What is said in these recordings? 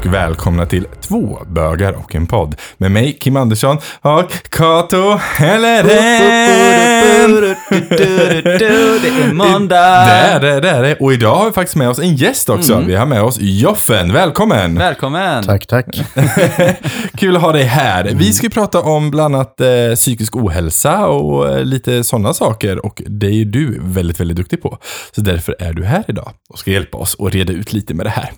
och välkomna till Två bögar och en podd med mig Kim Andersson och Kato Helleren. Det är måndag! Det är det, det är det. Och idag har vi faktiskt med oss en gäst också. Mm. Vi har med oss Joffen. Välkommen! Välkommen! Tack, tack. Kul att ha dig här. Vi ska ju prata om bland annat eh, psykisk ohälsa och eh, lite sådana saker. Och det är ju du väldigt, väldigt duktig på. Så därför är du här idag och ska hjälpa oss att reda ut lite med det här.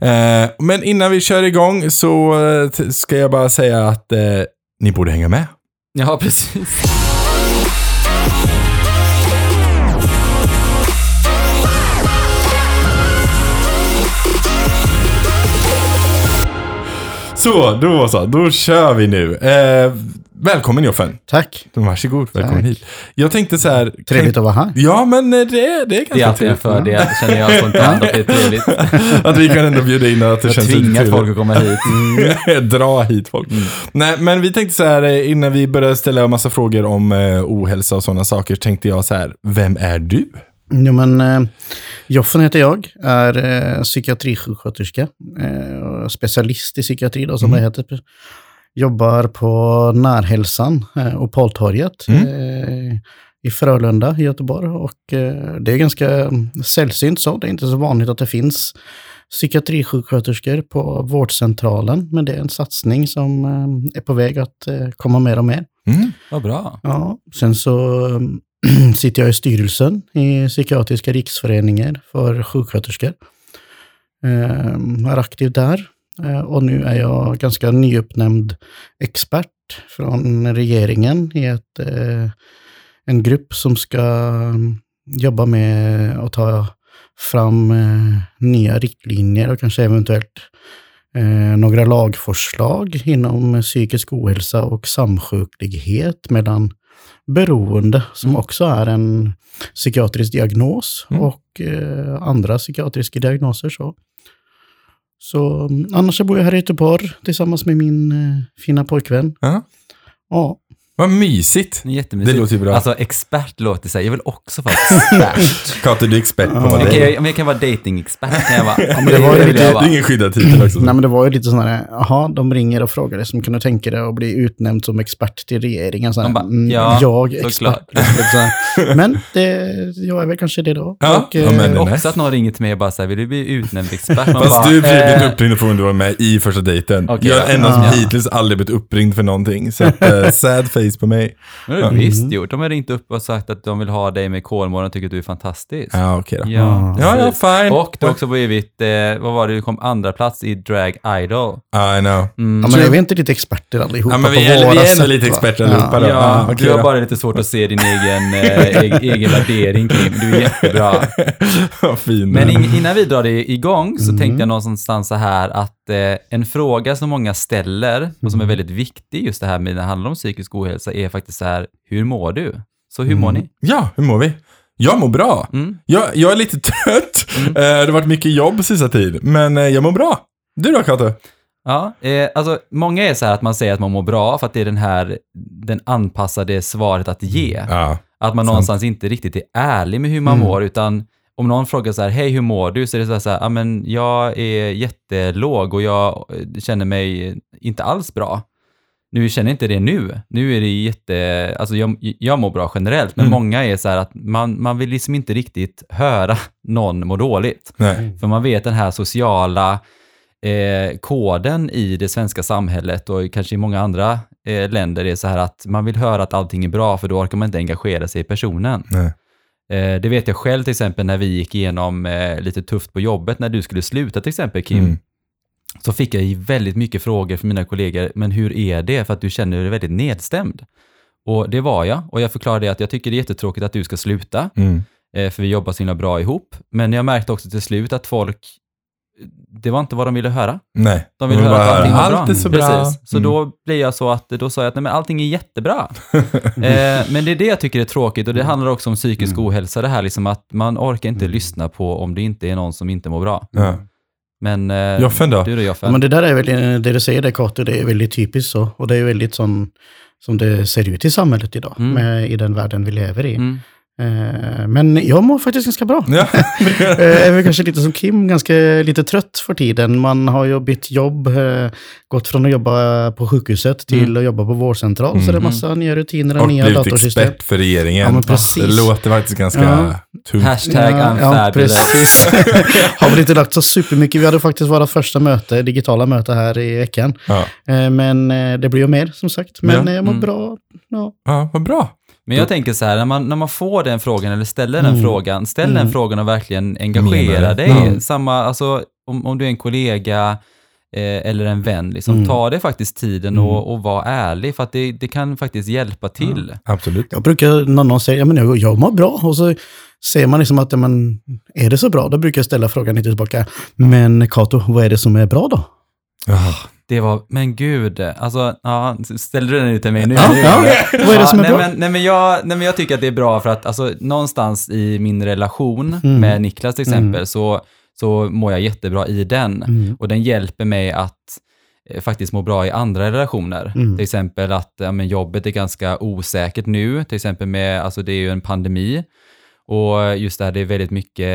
Eh, men innan vi kör igång så eh, ska jag bara säga att eh, ni borde hänga med. Ja, precis. Så, då så. Då kör vi nu. Eh, välkommen Joffen. Tack. Varsågod, välkommen Tack. hit. Jag tänkte så här. Trevligt att vara här. Ja, men eh, det, är- det är ganska Det är alltid en trevligt. fördel, känner jag spontant, att det är trevligt. Att vi kan ändå bjuda in att det Jag känns lite trevligt. folk att komma hit. Dra hit folk. Nej, men vi tänkte så här eh, innan vi började ställa en massa frågor om eh, ohälsa och sådana saker, tänkte jag så här, vem är du? Jo, men, eh, Joffen heter jag, är eh, psykiatrisjuksköterska, eh, specialist i psykiatri då, som det heter. Jobbar på Närhälsan eh, och Paltorget eh, i Frölunda i Göteborg. Och, eh, det är ganska mm, sällsynt så, det är inte så vanligt att det finns psykiatrisjuksköterskor på vårdcentralen, men det är en satsning som eh, är på väg att eh, komma mer och mer. Mm. Vad bra. Ja, sen så um, sitter jag i styrelsen i Psykiatriska riksföreningen för sjuksköterskor. Ehm, jag är aktiv där. Eh, och nu är jag ganska nyuppnämnd expert från regeringen i ett, eh, en grupp som ska mm, jobba med att ta fram eh, nya riktlinjer och kanske eventuellt några lagförslag inom psykisk ohälsa och samsjuklighet mellan beroende, som också är en psykiatrisk diagnos, Mm. och eh, andra psykiatriska diagnoser. Så, så mm, annars så bor jag här i Göteborg tillsammans med min eh, fina pojkvän. Ja. Ja, Vad mysigt. Det är jättemysigt. Det låter ju bra. Alltså, expert låter sig. Jag vill också vara expert. Kato, du är expert på Ja. vad det är. jag, jag kan vara datingexpert, kan jag vara. Ja, men det var ju lite- Det är ingen skyddad titel också. Nej, men det var ju lite sån här, jaha, de ringer och frågar dig som kunde tänka dig att bli utnämnd som expert till regeringen. Så här, De bara, mm, ja, jag expert. Här. men det, jag är väl kanske det då. Ja, och, ja, eh, men- Också nice. att någon ringer till mig och bara säger vill du bli utnämnd expert? Man Fast bara, du blir eh, uppringd och frågade om du var med i första dejten. Okej, jag är ja. enda som Ja. hittills aldrig blivit uppringd för någonting. Så att, eh, sad face på mig. Det har du visst gjort. De har ringt upp och sagt att de vill ha dig med Kolmården och tycker att du är fantastisk. Ja, okej då. Ja, Ja, ja, precis. fine. Och du har också blivit, eh, vad var det, du kom andra plats i Drag Idol. I know. Mm. Ja, men är vi inte lite experter allihopa Ja, men vi på är, våra vi är ändå sätt, lite va? experter Ja. allihopa då. Ja, Ja, okej du har då. bara lite svårt att se din egen, eh, egen, egen värdering Kim. Du är jättebra. Vad fin. Men in, innan vi drar det igång så tänkte jag någonstans så här att en fråga som många ställer och som är väldigt viktig just det här med när det handlar om psykisk ohälsa är faktiskt så här, hur mår du? Så hur mår ni? Ja, hur mår vi? Jag mår bra. Mm. Jag, jag är lite trött. Eh, det har varit mycket jobb sista tid, men eh, jag mår bra. Du då, Kato? Ja, eh, alltså många är så här att man säger att man mår bra för att det är den här, den anpassade svaret att ge. Ja. Att man någonstans inte riktigt är ärlig med hur man mår, utan om någon frågar så här, hej hur mår du? Så är det så här, så här ja men jag är jättelåg och jag eh, känner mig inte alls bra. Nu känner jag inte det nu. Nu är det jätte, alltså jag, jag mår bra generellt, men Mm. många är så här att man, man vill liksom inte riktigt höra någon må dåligt. Nej. För man vet den här sociala eh, koden i det svenska samhället och kanske i många andra eh, länder är så här att man vill höra att allting är bra för då orkar man inte engagera sig i personen. Nej. Eh, det vet jag själv till exempel när vi gick igenom eh, lite tufft på jobbet när du skulle sluta till exempel Kim. Mm. Så fick jag väldigt mycket frågor från mina kollegor, men hur är det? För att du känner dig väldigt nedstämd. Och det var jag, och jag förklarade att jag tycker det är jättetråkigt att du ska sluta, Mm. eh, för vi jobbar så himla bra ihop. Men jag märkte också till slut att folk, det var inte vad de ville höra. Nej. De ville vill höra att allting var Allt bra. är så bra. Precis. Så Mm. då blir jag så att, då sa jag att nej, men allting är jättebra. eh, men det är det jag tycker är tråkigt och det handlar också om psykisk Mm. ohälsa, det här liksom att man orkar inte lyssna på om det inte är någon som inte mår bra. Ja. Men eh, Joffen då? du då Ja, Joffen? men det där är väl, det du säger där Kato, det är väldigt typiskt så. Och det är väldigt sån, som det ser ut i samhället idag, Mm. med, i den världen vi lever i. Mm. Eh, men jag mår faktiskt ganska bra. Ja. Eh, är väl kanske lite som Kim, ganska lite trött för tiden. Man har ju bytt jobb, eh, gått från att jobba på sjukhuset till Mm. att jobba på vårdcentral. Så det är massa nya rutiner och, och nya blivit datorsystem. expert för regeringen. Ja, men precis. Det låter faktiskt ganska Ja. tungt. Hashtag ja, unfabulous. precis. har väl inte lagt så supermycket. Vi hade faktiskt vårt första möte, digitala möte här i veckan. Ja. Men det blir ju mer som sagt. Men Ja. jag mår Mm. bra. Ja. ja, vad bra. Men jag tänker så här, när man, när man får den frågan eller ställer den Mm. frågan, ställ den Mm. frågan och verkligen engagera dig. Ja. Samma, alltså, om, om du är en kollega eh, eller en vän, liksom, Mm. ta dig faktiskt tiden Mm. och, och var ärlig, för att det, det kan faktiskt hjälpa till. Absolut. Jag brukar, när någon säger ja, men jag, jag mår bra, och så ser man liksom att, ja, men, är det så bra? Då brukar jag ställa frågan lite tillbaka, men Kato, vad är det som är bra då? Ja. Det var, men gud, alltså, ja, ställer du den ut till mig nu? Ja, ja. Vad är det som är nej, bra? Men, nej, men jag, nej, men jag tycker att det är bra för att alltså, någonstans i min relation Mm. med Niklas till exempel Mm. så, så mår jag jättebra i den. Mm. Och den hjälper mig att eh, faktiskt må bra i andra relationer. Mm. Till exempel att ja, men jobbet är ganska osäkert nu, till exempel med, alltså det är ju en pandemi. Och just det här, det är väldigt mycket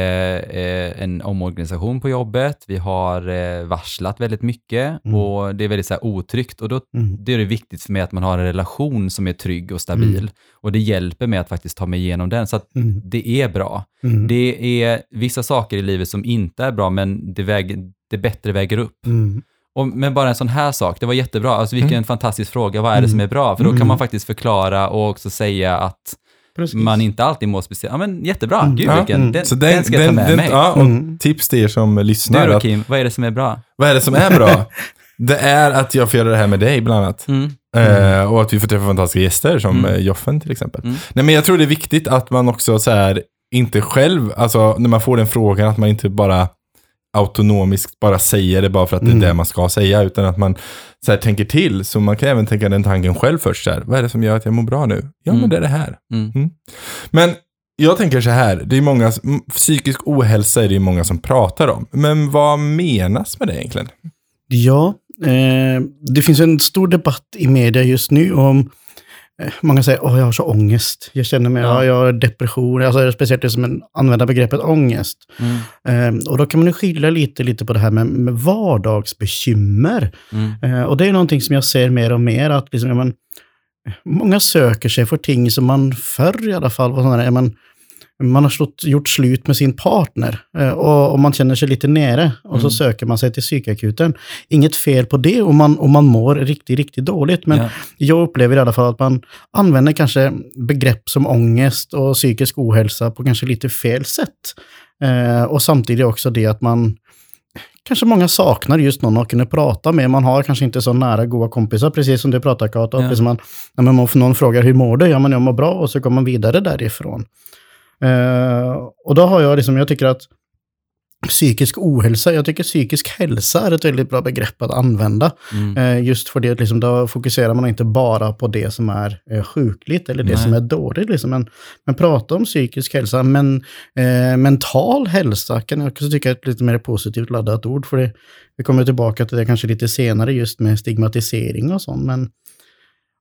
eh, en omorganisation på jobbet. Vi har eh, varslat väldigt mycket Mm. och det är väldigt så här, otryggt. Och då Mm. det är det viktigt för mig att man har en relation som är trygg och stabil. Mm. Och det hjälper mig att faktiskt ta mig igenom den. Så att Mm. det är bra. Mm. Det är vissa saker i livet som inte är bra, men det, väger, det bättre väger upp. Mm. Och, men bara en sån här sak, det var jättebra. Alltså vilken fantastisk fråga, vad är det som är bra? För då kan man faktiskt förklara och också säga att Precis. man inte alltid mår speciellt. Ja men jättebra, Mm. gud Ja. vilken, Mm. den, Så den, den, ska jag ta den, med den, mig. ja, och Mm. tips till er som Du lyssnar. då Att, Kim, vad är det som är bra? vad är det som är bra? det är att jag får göra det här med dig bland annat. Mm. Eh, och att vi får träffa fantastiska gäster som Mm. eh, Joffen till exempel. Mm. Nej, men jag tror det är viktigt att man också så här, inte själv, alltså när man får den frågan, att man inte bara autonomiskt bara säger det bara för att det Mm. är det man ska säga, utan att man så här, tänker till. Så man kan även tänka den tanken själv först. Så här, vad är det som gör att jag mår bra nu? Ja, Mm. men det är det här. Mm. Men jag tänker så här, det är många, psykisk ohälsa är det många som pratar om. Men vad menas med det egentligen? Ja, eh, det finns en stor debatt i media just nu om eh, Många säger att jag har så ångest. Jag känner mig, Ja. ja. jag har depression. Alltså, speciellt det som använder begreppet ångest. Mm. Eh, och då kan man ju skilja lite, lite på det här med, med vardagsbekymmer. Mm. Eh, och det är någonting som jag ser mer och mer, att liksom, ja, men, många söker sig för ting som man förr i alla fall var sådana ja, men, man har slått, gjort slut med sin partner eh, och, och man känner sig lite nere och så Mm. söker man sig till psykakuten. Inget fel på det om man, om man mår riktigt, riktigt dåligt, men Ja. jag upplever i alla fall att man använder kanske begrepp som ångest och psykisk ohälsa på kanske lite fel sätt. Eh, och samtidigt också det att man kanske många saknar just någon att kunna prata med. Man har kanske inte så nära goda kompisar, precis som du pratar Kato. Ja. Precis som man, när man, någon frågar hur mår du? Ja, men jag mår bra och så går man vidare därifrån. Eh, och då har jag liksom, jag tycker att psykisk ohälsa, jag tycker psykisk hälsa är ett väldigt bra begrepp att använda. Mm. Eh, just för det, liksom, då fokuserar man inte bara på det som är eh, sjukligt eller det Nej. som är dåligt. Liksom. Men, men prata om psykisk hälsa, men eh, mental hälsa kan jag också tycka är ett lite mer positivt laddat ord. För det, vi kommer tillbaka till det kanske lite senare just med stigmatisering och sånt. Men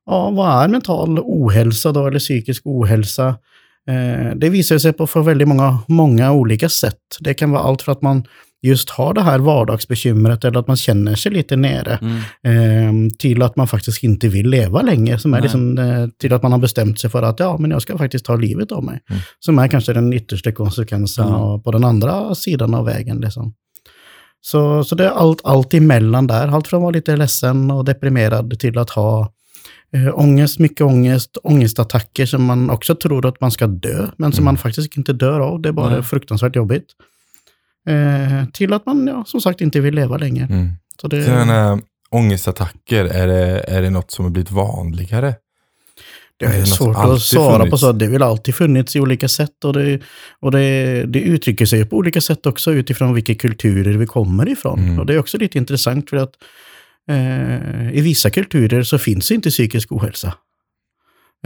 ja, vad är mental ohälsa då, eller psykisk ohälsa? Eh, det visar sig på för väldigt många, många olika sätt. Det kan vara allt för att man just har det här vardagsbekymret eller att man känner sig lite nere. Mm. Eh, till att man faktiskt inte vill leva längre. Som är Nej. liksom, eh, till att man har bestämt sig för att ja, men jag ska faktiskt ta livet av mig. Mm. Som är kanske den yttersta konsekvensen av, på den andra sidan av vägen. Liksom. Så, så det är allt, allt emellan där. Allt från att vara lite ledsen och deprimerad till att ha eh, ångest, mycket ångest, ångestattacker som man också tror att man ska dö, men som Mm. man faktiskt inte dör av. Det är bara Nej. fruktansvärt jobbigt. Eh, till att man, ja, som sagt, inte vill leva längre. Mm. Så det, Sådana ångestattacker, är det, är det något som har blivit vanligare? Det Är det är svårt att svara på funnits? så. Det har väl alltid funnits i olika sätt och, det, och det, det uttrycker sig på olika sätt också utifrån vilka kulturer vi kommer ifrån. Mm. Och det är också lite intressant för att eh, i vissa kulturer så finns inte psykisk ohälsa.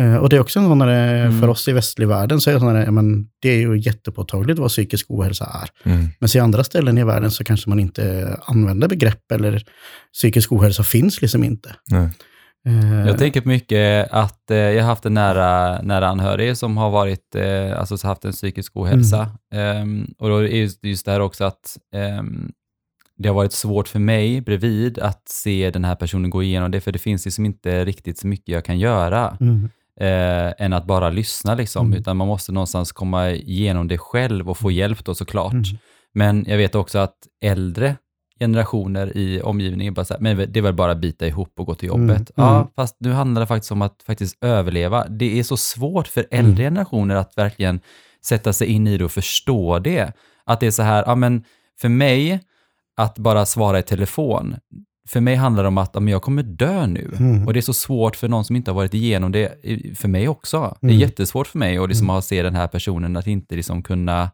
Eh, och det är också en sån där, Mm. för oss i västlig världen så är det, sån där, men det är ju jättepåtagligt vad psykisk ohälsa är. Mm. Men i andra ställen i världen så kanske man inte använder begrepp eller psykisk ohälsa finns liksom inte. Nej. Eh, Jag tänker på mycket att eh, jag har haft en nära, nära anhörig som har varit, eh, alltså haft en psykisk ohälsa. Ehm, och då är just, just det här också att ehm, det har varit svårt för mig bredvid att se den här personen gå igenom det, för det finns liksom inte riktigt så mycket jag kan göra mm, eh, än att bara lyssna liksom, Mm. utan man måste någonstans komma igenom det själv och få hjälp då såklart. Mm. Men jag vet också att äldre generationer i omgivningen bara så här, men det är väl bara att bita ihop och gå till Mm, jobbet. Ja, mm. fast nu handlar det faktiskt om att faktiskt överleva. Det är så svårt för äldre Mm. generationer att verkligen sätta sig in i det och förstå det. Att det är så här, ja men för mig, att bara svara i telefon, för mig handlar det om att men jag kommer dö nu. Mm. Och det är så svårt för någon som inte har varit igenom det, för mig också. Det är Mm. jättesvårt för mig att liksom ha se den här personen, att inte liksom kunna,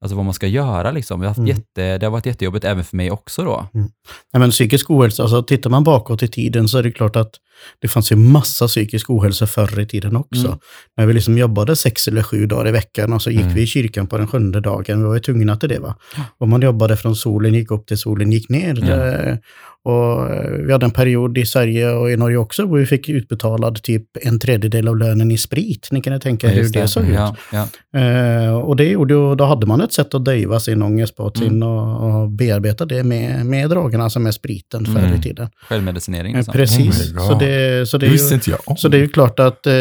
alltså vad man ska göra liksom. Jag har haft Mm. jätte, det har varit jättejobbigt även för mig också då. Nej, men psykisk ohälsa, alltså tittar man bakåt i tiden så är det klart att det fanns ju massa psykisk ohälsa förr i tiden också. Mm. När vi liksom jobbade sex eller sju dagar i veckan och så gick Mm. vi i kyrkan på den sjunde dagen. Vi var ju tvungna till det. va. Och man jobbade från solen gick upp till solen gick ner. Det- Och vi hade en period i Sverige och i Norge också där vi fick utbetalad typ en tredjedel av lönen i sprit. Ni kan ju tänka hur Just det, såg ut. ja, ja. Eh, och det gjorde, och då hade man ett sätt att döva sin ångest på, sin, och, och bearbeta det med, med drogerna, alltså med spriten förr i Mm. tiden. Självmedicinering. Eh, Liksom. precis. Oh så, det, så, det Det visste ju, inte jag så det är ju klart att eh,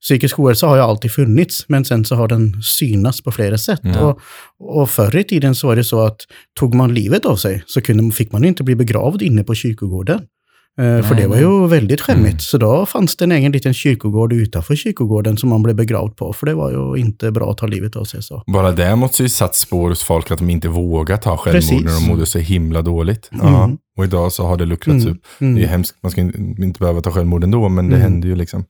psykisk ohälsa har ju alltid funnits, men sen så har den synats på flera sätt. Ja. Och, och förr i tiden så var det så att tog man livet av sig så kunde, fick man ju inte bli begravd inne på kyrkogården. Eh, för Nej, det var nej. ju väldigt skämmigt. Mm. Så då fanns det en egen liten kyrkogård utanför kyrkogården som man blev begravd på. För det var ju inte bra att ta livet av sig. så. Bara det måste ju satt spår hos folk att de inte vågar ta självmord Precis. när de mådde så himla dåligt. Ja. Mm. Och idag så har det luckrats Mm. upp. Det är Mm. hemskt, man ska inte behöva ta självmord ändå, men det Mm. händer ju liksom.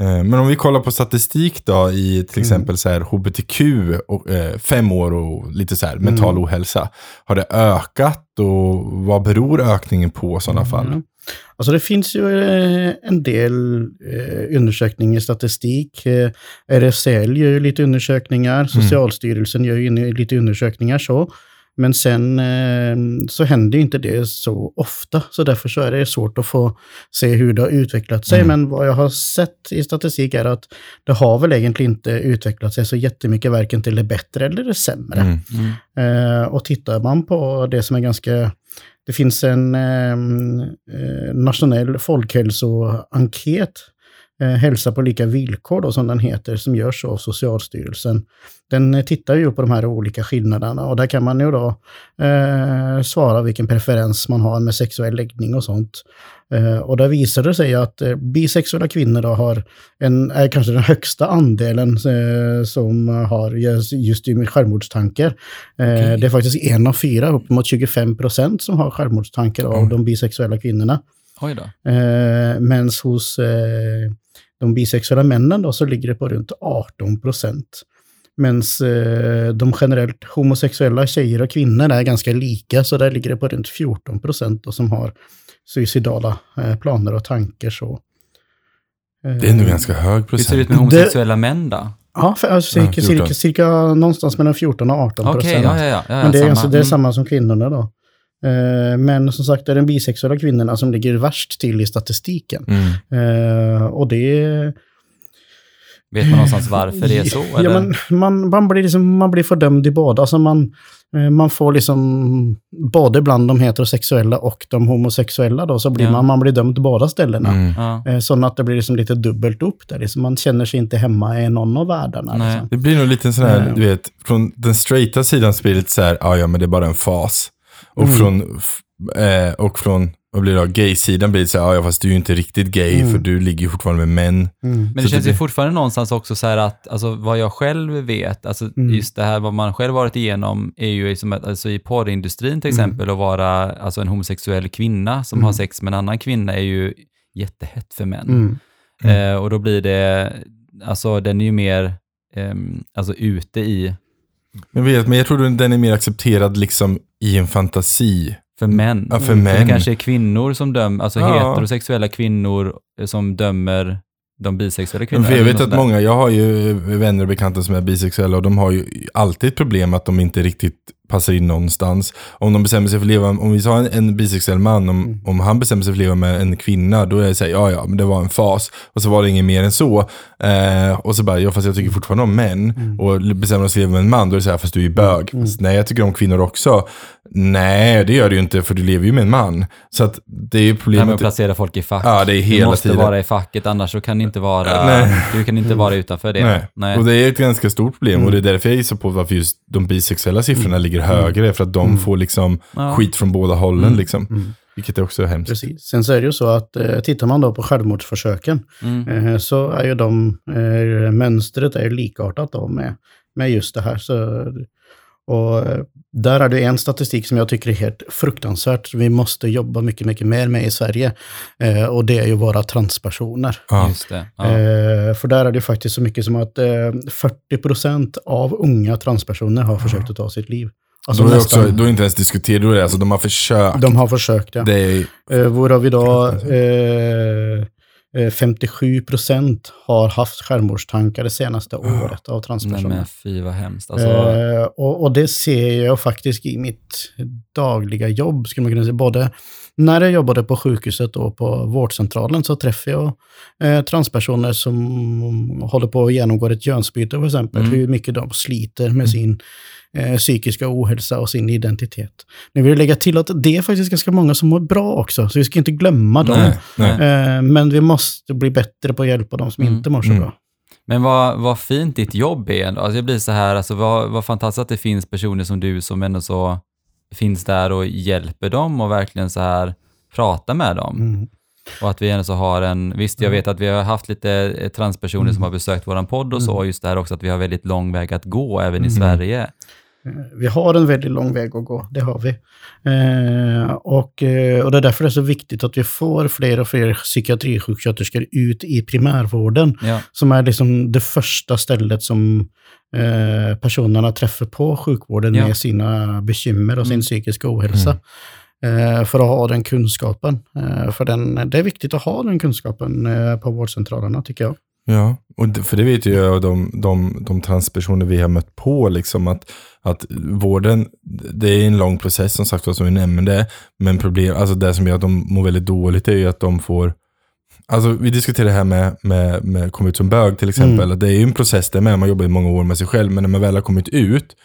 Eh, Men om vi kollar på statistik då i till exempel så här HBTQ, och, eh, fem år och lite så här mental ohälsa. Har det ökat och vad beror ökningen på i sådana fall? Mm. Alltså det finns ju eh, en del eh, undersökningar statistik. Eh, RFSL gör ju lite undersökningar, Socialstyrelsen gör ju lite undersökningar så. Men sen så händer ju inte det så ofta, så därför så är det svårt att få se hur det har utvecklat sig. Mm. Men vad jag har sett i statistik är att det har väl egentligen inte utvecklat sig så jättemycket, varken till det bättre eller det sämre. Mm. Mm. Och tittar man på det som är ganska... Det finns en ehm, eh, nationell folkhälsoenkät, eh, Hälsa på lika villkor då, som den heter, som görs av Socialstyrelsen. Den eh, tittar ju på de här olika skillnaderna och där kan man ju då eh, svara vilken preferens man har med sexuell läggning och sånt. Eh, och där visar det sig att eh, bisexuella kvinnor då har en, är kanske den högsta andelen eh, som har just, självmordstankar. Okej. Det är faktiskt en av fyra, uppemot 25 procent, som har självmordstankar av Mm. de bisexuella kvinnorna. Oj då. Eh, Medan hos eh, de bisexuella männen då, så ligger det på runt 18 procent. Medan eh, de generellt homosexuella tjejer och kvinnor är ganska lika, så där ligger det på runt 14 procent som har suicidala eh, planer och tankar. Så. Eh, Det är ändå ganska hög Hur ser det ut procent. med homosexuella män då? Ja, för, alltså, cirka, Ja, 14. cirka, cirka någonstans mellan 14 och 18 Okej, procent. ja, ja, ja. ja, Men det är, samma. ganska, det är Mm. samma som kvinnorna då. Eh, Men som sagt, det är de bisexuella kvinnorna som ligger värst till i statistiken. Mm. Eh, och det Vet man någonstans varför det är så? Ja, eller? men man, man, blir liksom, man blir fördömd i båda. Alltså man, eh, man får liksom, både bland de heterosexuella och de homosexuella då, så blir Ja. man, man blir dömd båda ställena. Mm. Ja. Så att det blir liksom lite dubbelt upp där. Liksom man känner sig inte hemma i någon av världarna. Liksom. Det blir nog lite en sån här, du vet, från den straighta sidan så blir det lite så här, ja ja men det är bara en fas. Och Mm. från, eh, och från, vad blir det då, gay-sidan blir det så här, ja fast du är ju inte riktigt gay Mm. för du ligger ju fortfarande med män. Mm. Men det Så känns det- ju fortfarande någonstans också så här att, alltså vad jag själv vet, alltså Mm. just det här vad man själv varit igenom är ju liksom att, alltså i porrindustrin till Mm. exempel, att vara alltså en homosexuell kvinna som Mm. har sex med en annan kvinna är ju jättehett för män. Mm. Mm. Eh, och då blir det, alltså den är ju mer, ehm, alltså ute i, Men, vet, men jag tror den är mer accepterad liksom i en fantasi. för män. Ja, för För män. det kanske är kvinnor som dömer, alltså Ja. heterosexuella kvinnor eh, som dömer de bisexuella kvinnorna. Jag vet att där. många, jag har ju vänner och bekanta som är bisexuella och de har ju alltid ett problem att de inte riktigt passar in någonstans. Om de bestämmer sig för att leva, om vi tar en, en bisexuell man, om, Mm. om han bestämmer sig för att leva med en kvinna, då är det så här, ja ja, men det var en fas. Och så var det inget mer än så. Eh, och så bara, ja fast jag tycker fortfarande om män. Mm. Och bestämmer sig för att leva med en man, då är det så här, fast du är bög. Fast, nej, jag tycker om kvinnor också. Nej, det gör du ju inte, för du lever ju med en man. Så att det är ju Nej, problemet. men placera folk i fack. Ja, det är du hela måste tiden. vara i facket, annars så kan det inte vara, Nej. du kan inte vara utanför det. Nej. Och det är ett ganska stort problem Mm. och det är därför jag gissar på varför just de bisexuella siffrorna ligger högre. För att de Mm. får liksom Ja. skit från båda hållen. Mm. Liksom. Vilket är också hemskt. Precis. Sen så är det ju så att eh, tittar man då på självmordsförsöken Mm. eh, så är ju de, eh, mönstret är likartat då med, med just det här. Så, och eh, där är det en statistik som jag tycker är helt fruktansvärt. Vi måste jobba mycket, mycket mer med i Sverige. Eh, och det är ju våra transpersoner. Ja. Just det. Ja. Eh, för där är det faktiskt så mycket som att eh, 40 procent av unga transpersoner har försökt att ta sitt liv. Alltså då, är nästan, också, då är det inte ens diskuterat, då är det alltså de har försökt. de har försökt, ja. Det är, Eh, varav vi då eh, eh, 57 procent har haft självmordstankar det senaste året av Nej transpersoner. men fy vad hemskt. Alltså, Eh, och, och det ser jag faktiskt i mitt dagliga jobb, skulle man kunna säga. Både när jag jobbade på sjukhuset och på vårdcentralen så träffar jag eh, transpersoner som håller på att genomgå ett könsbyte till exempel. Mm. Hur mycket de sliter med sin eh, psykiska ohälsa och sin identitet. Nu vill jag lägga till att det är faktiskt ganska många som mår bra också, så vi ska inte glömma dem. nej, nej. Eh, men vi måste bli bättre på att hjälpa de som Mm. inte mår så Mm. bra. Men vad, vad fint ditt jobb är ändå. Alltså jag blir så här, alltså vad, vad fantastiskt att det finns personer som du som ändå så finns där och hjälper dem och verkligen så här pratar med dem. Mm. Och att vi ändå så har en, visst jag vet att vi har haft lite eh, transpersoner som har besökt våran podd och så, och just det här också att vi har väldigt lång väg att gå även i Sverige. Eh, Vi har en väldigt lång väg att gå, det har vi. Eh, och, eh, och det är därför det är så viktigt att vi får fler och fler psykiatrisjuksköterskor ut i primärvården, Ja, som är liksom det första stället som eh, personerna träffar på sjukvården Ja. med sina bekymmer och sin Mm. psykiska ohälsa. Eh, för att ha den kunskapen. För den, det är viktigt att ha den kunskapen på vårdcentralerna, tycker jag. Ja, och för det vet ju jag de, de, de transpersoner vi har mött på, liksom att, att vården, det är en lång process som sagt som vi nämnde, men problem, alltså det som gör att de mår väldigt dåligt är ju att de får Alltså vi diskuterade det här med, med, med komma ut som bög till exempel. Mm. Det är ju en process där med, man jobbar i många år med sig själv, men när man väl har kommit ut,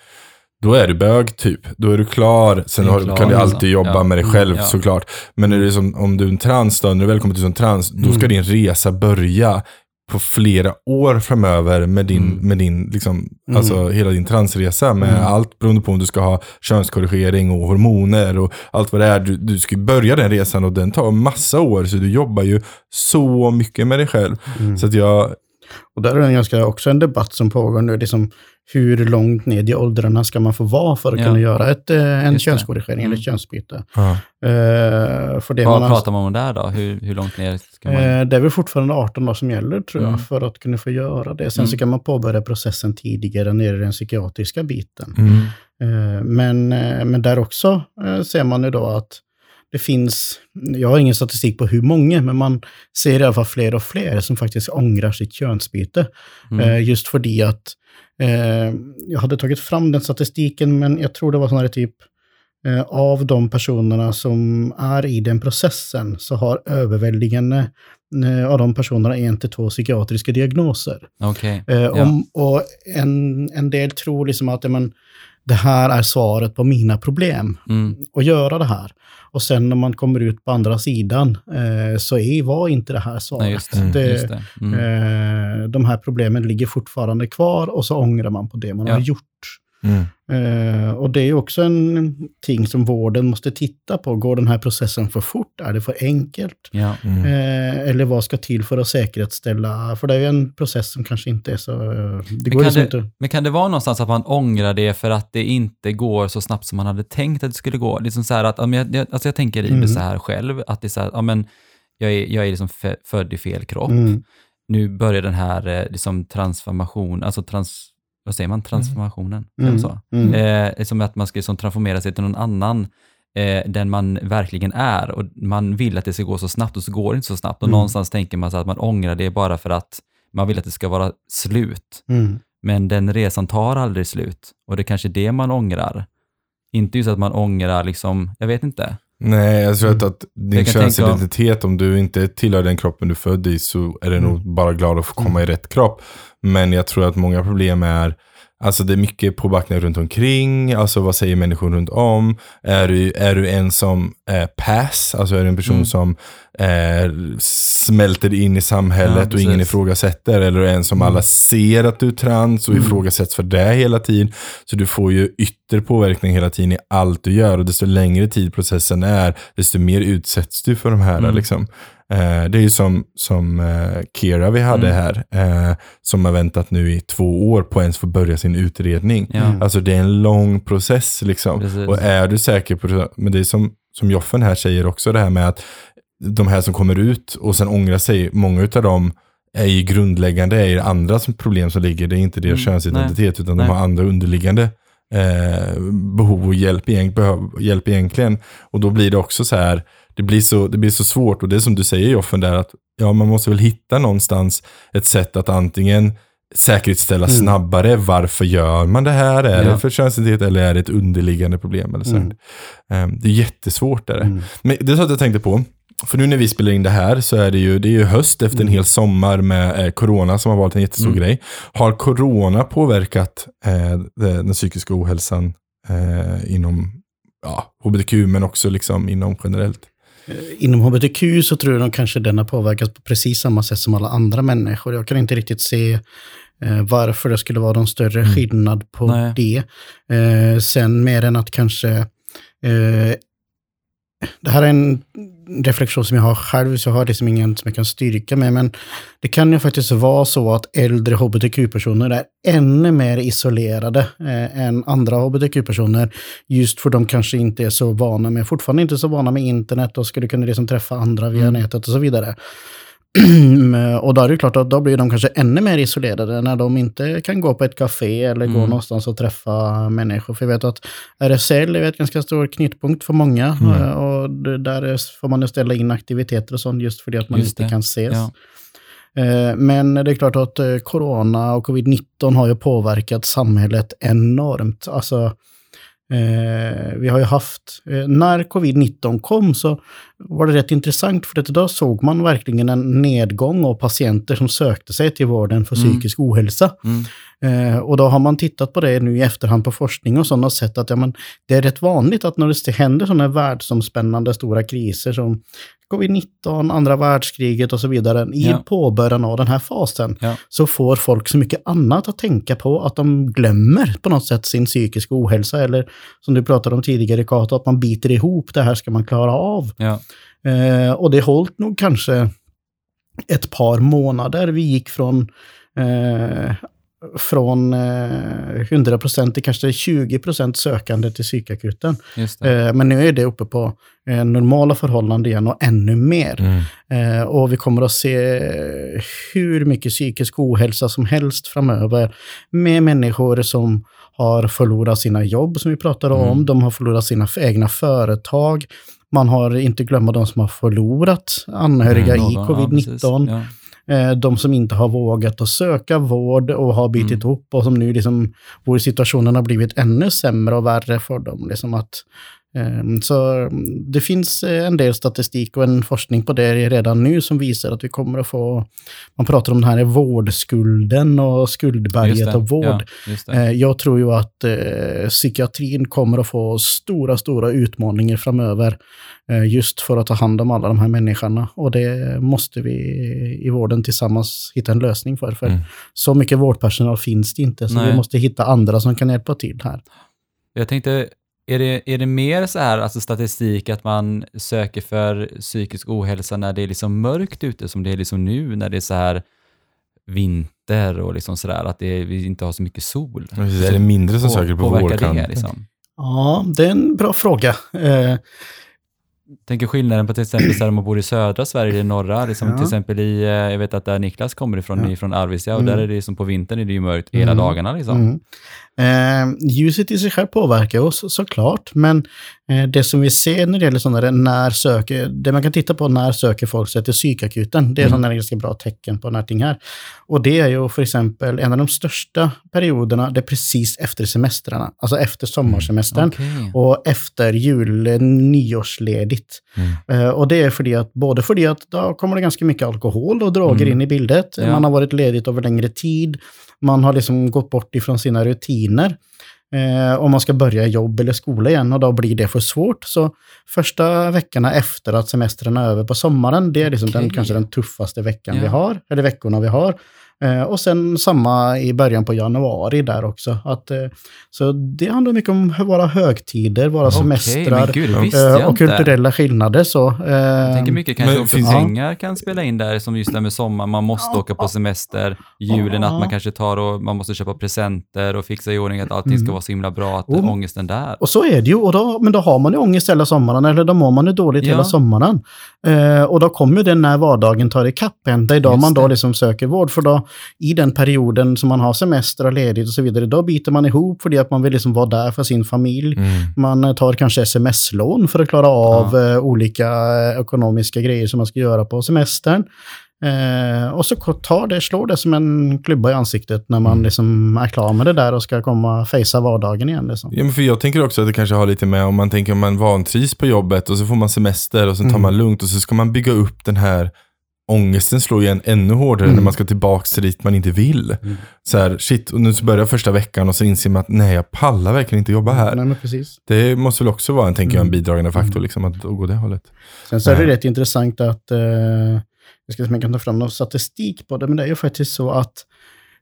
då är du bög typ. Då är du klar. Sen Du klar, kan du alltid jobba Ja. med dig själv Ja. såklart. Men är det som, om du är en trans då, när du väl kommit ut som trans, då ska Mm. din resa börja på flera år framöver med din, Mm. med din liksom, Mm. alltså hela din transresa med Mm. allt beroende på om du ska ha könskorrigering och hormoner och allt vad det är. Du, du ska börja den resan och den tar massa år så du jobbar ju så mycket med dig själv. Mm. Så att jag, Och där är det ganska också en debatt som pågår nu. Liksom, hur långt ned i åldrarna ska man få vara för att Ja. kunna göra ett, eh, en Just könskorrigering Mm. eller ett könsbyte? Eh, för det, vad man pratar man om där då? Hur, hur långt ner ska man? eh, det är väl fortfarande 18 år som gäller tror jag, Mm. för att kunna få göra det. Sen så Mm. kan man påbörja processen tidigare nere i den psykiatriska biten. Mm. Eh, men, men där också ser man ju då att det finns, jag har ingen statistik på hur många, men man ser i alla fall fler och fler som faktiskt ångrar sitt könsbyte. Mm. Just för det att eh, jag hade tagit fram den statistiken, men jag tror det var sån här typ eh, av de personerna som är i den processen så har överväldigande eh, av de personerna en till två psykiatriska diagnoser. Okej. Eh, Ja. om, och en, en del tror liksom att ja, men, det här är svaret på mina problem, Mm. att göra det här. Och sen när man kommer ut på andra sidan eh, så är, var inte det här svaret. Nej, just det. Det- Just det. Mm. Eh, de här problemen ligger fortfarande kvar och så ångrar man på det man Ja. har gjort. Mm. Eh, och det är också en ting som vården måste titta på. Går den här processen för fort? Är det för enkelt? Ja. Mm. Eh, eller vad ska till för att säkerhetsställa? För det är ju en process som kanske inte är så... eh, det går kan liksom det- inte... Men kan det vara någonstans att man ångrar det för att det inte går så snabbt som man hade tänkt att det skulle gå? Liksom så här att, ja, men jag, jag, alltså jag tänker i det Mm. så här själv, att det är så här, ja men jag är, jag är liksom fö- född i fel kropp. Mm. Nu börjar den här liksom transformation, alltså trans, vad säger man, transformationen? Mm. så? Mm. Eh, som att man ska liksom transformera sig till någon annan eh, den man verkligen är och man vill att det ska gå så snabbt och så går det inte så snabbt. Och Mm. någonstans tänker man så att man ångrar det bara för att man vill att det ska vara slut. Mm. Men den resan tar aldrig slut och det är kanske är det man ångrar. inte just att man ångrar liksom, jag vet inte. Nej, jag tror att, din könsidentitet, om du inte tillhör den kroppen du född i, så är du nog bara glad att få komma i rätt kropp. Men jag tror att många problem är, alltså det är mycket påbackningar runt omkring, alltså vad säger människor runt om? Är du, är du en som är pass, alltså är du en person Mm. som eh, smälter in i samhället Ja, och ingen ifrågasätter? Eller är du en som alla ser att du är trans och ifrågasätts för det hela tiden? Så du får ju ytter påverkning hela tiden i allt du gör och desto längre tid processen är, desto mer utsätts du för de här. Mm. Liksom. Eh, det är ju som, som eh, Kira vi hade Mm. här, eh, som har väntat nu i två år på att ens få börja sin utredning. Ja. Alltså det är en lång process liksom. Precis. Och är du säker på det, men det är som, som Joffen här säger också det här med att de här som kommer ut och sen ångrar sig, många av dem är ju grundläggande, är ju andra som problem som ligger, det är inte deras Mm, könsidentitet, utan nej. de har andra underliggande eh, behov och hjälp, hjälp egentligen. Och då blir det också så här, det blir så, det blir så svårt, och det som du säger Joffen där, att ja, man måste väl hitta någonstans ett sätt att antingen säkerhetsställa snabbare, varför gör man det här? Är Ja. det för könsidentitet eller är det ett underliggande problem? Eller så. Mm. Ehm, det är jättesvårt. Där. Mm. Men det är så att jag tänkte på, för nu när vi spelar in det här så är det ju, det är ju höst efter en hel sommar med eh, corona som har varit en jättestor Mm. grej. Har corona påverkat eh, den psykiska ohälsan eh, inom ja, hbtq men också liksom inom generellt? Eh, Inom hbtq så tror jag nog kanske den har påverkats på precis samma sätt som alla andra människor. Jag kan inte riktigt se eh, varför det skulle vara någon större skillnad på Nej. det. Eh, sen mer än att kanske... Det här är en reflektion som jag har själv, så jag har liksom ingen som jag kan styrka med, men det kan ju faktiskt vara så att äldre hbtq-personer är ännu mer isolerade eh, än andra hbtq-personer, just för de kanske inte är så vana med, fortfarande inte så vana med internet och skulle kunna liksom träffa andra via Mm. nätet och så vidare. och då är det klart att då blir de kanske ännu mer isolerade när de inte kan gå på ett café eller gå Mm. någonstans och träffa människor. För jag vet att RFSL är ett ganska stor knytpunkt för många Mm. eh, och där är- får man ställa in aktiviteter och sånt just för det att man Just inte det. kan ses. Ja. Eh, Men det är klart att eh, corona och covid-19 har ju påverkat samhället enormt. Alltså, eh, vi har ju haft, eh, när covid-19 kom så var det rätt intressant för att då såg man verkligen en nedgång av patienter som sökte sig till vården för Mm. psykisk ohälsa. Mm. Eh, och då har man tittat på det nu i efterhand på forskning och sådana sett att ja, men, det är rätt vanligt att när det händer sådana världsomspännande stora kriser som covid-19, andra världskriget och så vidare, i Ja. påbörjan av den här fasen, Ja. så får folk så mycket annat att tänka på att de glömmer på något sätt sin psykiska ohälsa. Eller som du pratade om tidigare, Kato, att man biter ihop, det här ska man klara av. Ja. Eh, och det hållit nog kanske ett par månader. Vi gick från, eh, från eh, 100% till kanske 20% sökande till psykakuten. Eh, men nu är det uppe på eh, normala förhållanden igen och ännu mer. Mm. Eh, och vi kommer att se hur mycket psykisk ohälsa som helst framöver med människor som har förlorat sina jobb, som vi pratade om. Mm. De har förlorat sina egna företag. Man har inte glömma de som har förlorat anhöriga i Någon- ja, covid-19. precis. Ja. Eh, de som inte har vågat att söka vård och har bitit Mm. ihop och som nu liksom, vår situationen har blivit ännu sämre och värre för dem. Liksom att, så mm, det finns eh, en del statistik och en forskning på det redan nu som visar att vi kommer att få, man pratar om den här vårdskulden och skuldberget av vård. Ja, just det. Eh, Jag tror ju att eh, psykiatrin kommer att få stora, stora utmaningar framöver eh, just för att ta hand om alla de här människorna. Och det måste vi i vården tillsammans hitta en lösning för. För Mm. så mycket vårdpersonal finns det inte, så Nej. vi måste hitta andra som kan hjälpa till här. Jag tänkte, är det, är det mer så här, alltså statistik, att man söker för psykisk ohälsa när det är liksom mörkt ute, som det är liksom nu, när det är så här vinter och liksom sådär, att det, vi inte har så mycket sol? Precis, Är det mindre som söker på det liksom? Ja, det är en bra fråga. Eh, Tänker skillnaden på till exempel så här, om man bor i södra Sverige eller norra, liksom Ja. till exempel i, eh, jag vet att där Niklas kommer ifrån, Ja. ifrån Arvidsjaur, och Mm. där är det som på vintern är det ju mörkt hela Mm. dagarna liksom. Mm. Eh, ljuset i sig själv påverkar oss såklart, men eh, det som vi ser när det gäller sådana där när söker, det man kan titta på när söker folk sig till psykakuten, det är mm. sådana ganska bra tecken på någonting här. Och det är ju för exempel en av de största perioderna, det är precis efter semestrarna, alltså efter sommarsemestern mm. okay. och efter jul, nyårsledigt. Mm. Eh, och det är för att, både för det att då kommer det ganska mycket alkohol och droger mm. in i bildet, ja. man har varit ledigt över längre tid, man har liksom gått bort ifrån sina rutiner. Eh, om man ska börja jobb eller skola igen och då blir det för svårt. Så första veckorna efter att semestern är över på sommaren, det är liksom okay. den, kanske den tuffaste veckan ja. vi har, eller veckorna vi har. Eh, och sen samma i början på januari där också. Att, eh, så det handlar mycket om våra högtider, våra okay, semestrar gud, eh, och kulturella skillnader. Så, eh, jag tänker mycket kanske men, också finns, pengar kan spela in där, som just det med sommar, man måste åka på semester, julen att man kanske tar och man måste köpa presenter och fixa i ordning att allting ska mm. vara så himla bra, att oh. ångesten där. Och så är det ju, och då, men då har man ju ångest hela sommaren, eller då mår man ju dåligt ja. hela sommaren. Eh, och då kommer den när vardagen tar ikapp en, det är då just man då liksom söker vård, för då i den perioden som man har semester och ledigt och så vidare, då biter man ihop för det att man vill liksom vara där för sin familj. Mm. Man tar kanske sms-lån för att klara av ja. Eh, olika eh, ekonomiska grejer som man ska göra på semestern. Eh, och så tar det, slår det som en klubba i ansiktet när man mm. liksom är klar med det där och ska komma och fejsa vardagen igen. Liksom. Ja, men för jag tänker också att det kanske har lite med om man tänker om man vantrivs på jobbet och så får man semester och så tar mm. man lugnt och så ska man bygga upp den här ångesten slår igen ännu hårdare mm. när man ska tillbaka till dit man inte vill. Mm. Så här, shit, och nu så börjar första veckan och så inser man att nej, jag pallar verkligen inte jobba här. Nej, precis. Det måste väl också vara en, tänker jag, en mm. bidragande faktor, mm. liksom, att, att gå det hållet. Sen så är det rätt intressant att, eh, jag ska se om jag kan ta fram någon statistik på det, men det är ju faktiskt så att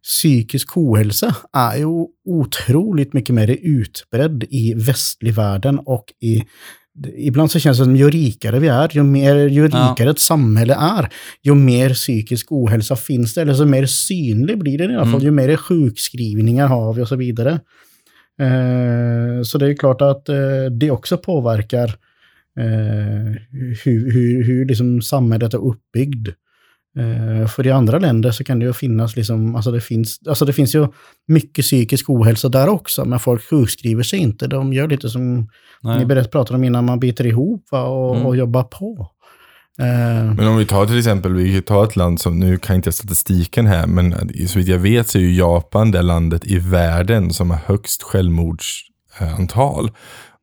psykisk ohälsa är ju otroligt mycket mer utbredd i västlig världen och i Ibland så känns det som ju rikare vi är, ju, mer, ju rikare ja. ett samhälle är, ju mer psykisk ohälsa finns det, eller så mer synlig blir det i alla fall, mm. ju mer sjukskrivningar har vi och så vidare. Eh, så det är klart att eh, det också påverkar eh, hur, hur, hur liksom samhället är uppbyggt. Eh, för i andra länder så kan det ju finnas, liksom, alltså det, finns, alltså det finns ju mycket psykisk ohälsa där också, men folk sjukskriver sig inte. De gör lite som Nej. ni berätt pratade om innan, man biter ihop va, och, mm. och jobbar på. Uh, men om vi tar till exempel, vi tar ett land som, nu kan jag inte statistiken här, men så vitt jag vet så är ju Japan det landet i världen som har högst självmordsantal.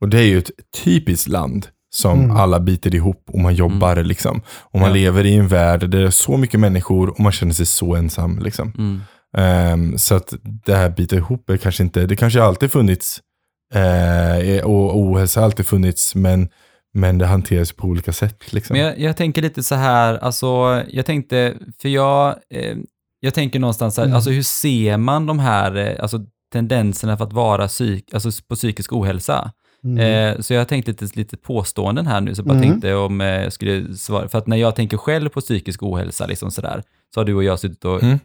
Och det är ju ett typiskt land som mm. alla biter ihop och man jobbar mm. liksom. Och man ja. lever i en värld där det är så mycket människor och man känner sig så ensam liksom. Mm. Um, så att det här biter ihop är kanske inte, det kanske alltid funnits uh, och ohälsa har alltid funnits men men det hanteras på olika sätt. Liksom. Men jag, jag, tänker lite så här, alltså, jag tänkte, för jag, eh, jag tänker någonstans här, mm. alltså hur ser man de här eh, alltså, tendenserna för att vara psyk, alltså på psykisk ohälsa? Mm. Eh, så jag tänkte lite, lite påståenden här nu, så jag bara mm. tänkte om eh, jag skulle svara, för att när jag tänker själv på psykisk ohälsa, liksom sådär, så har du och jag suttit och mm.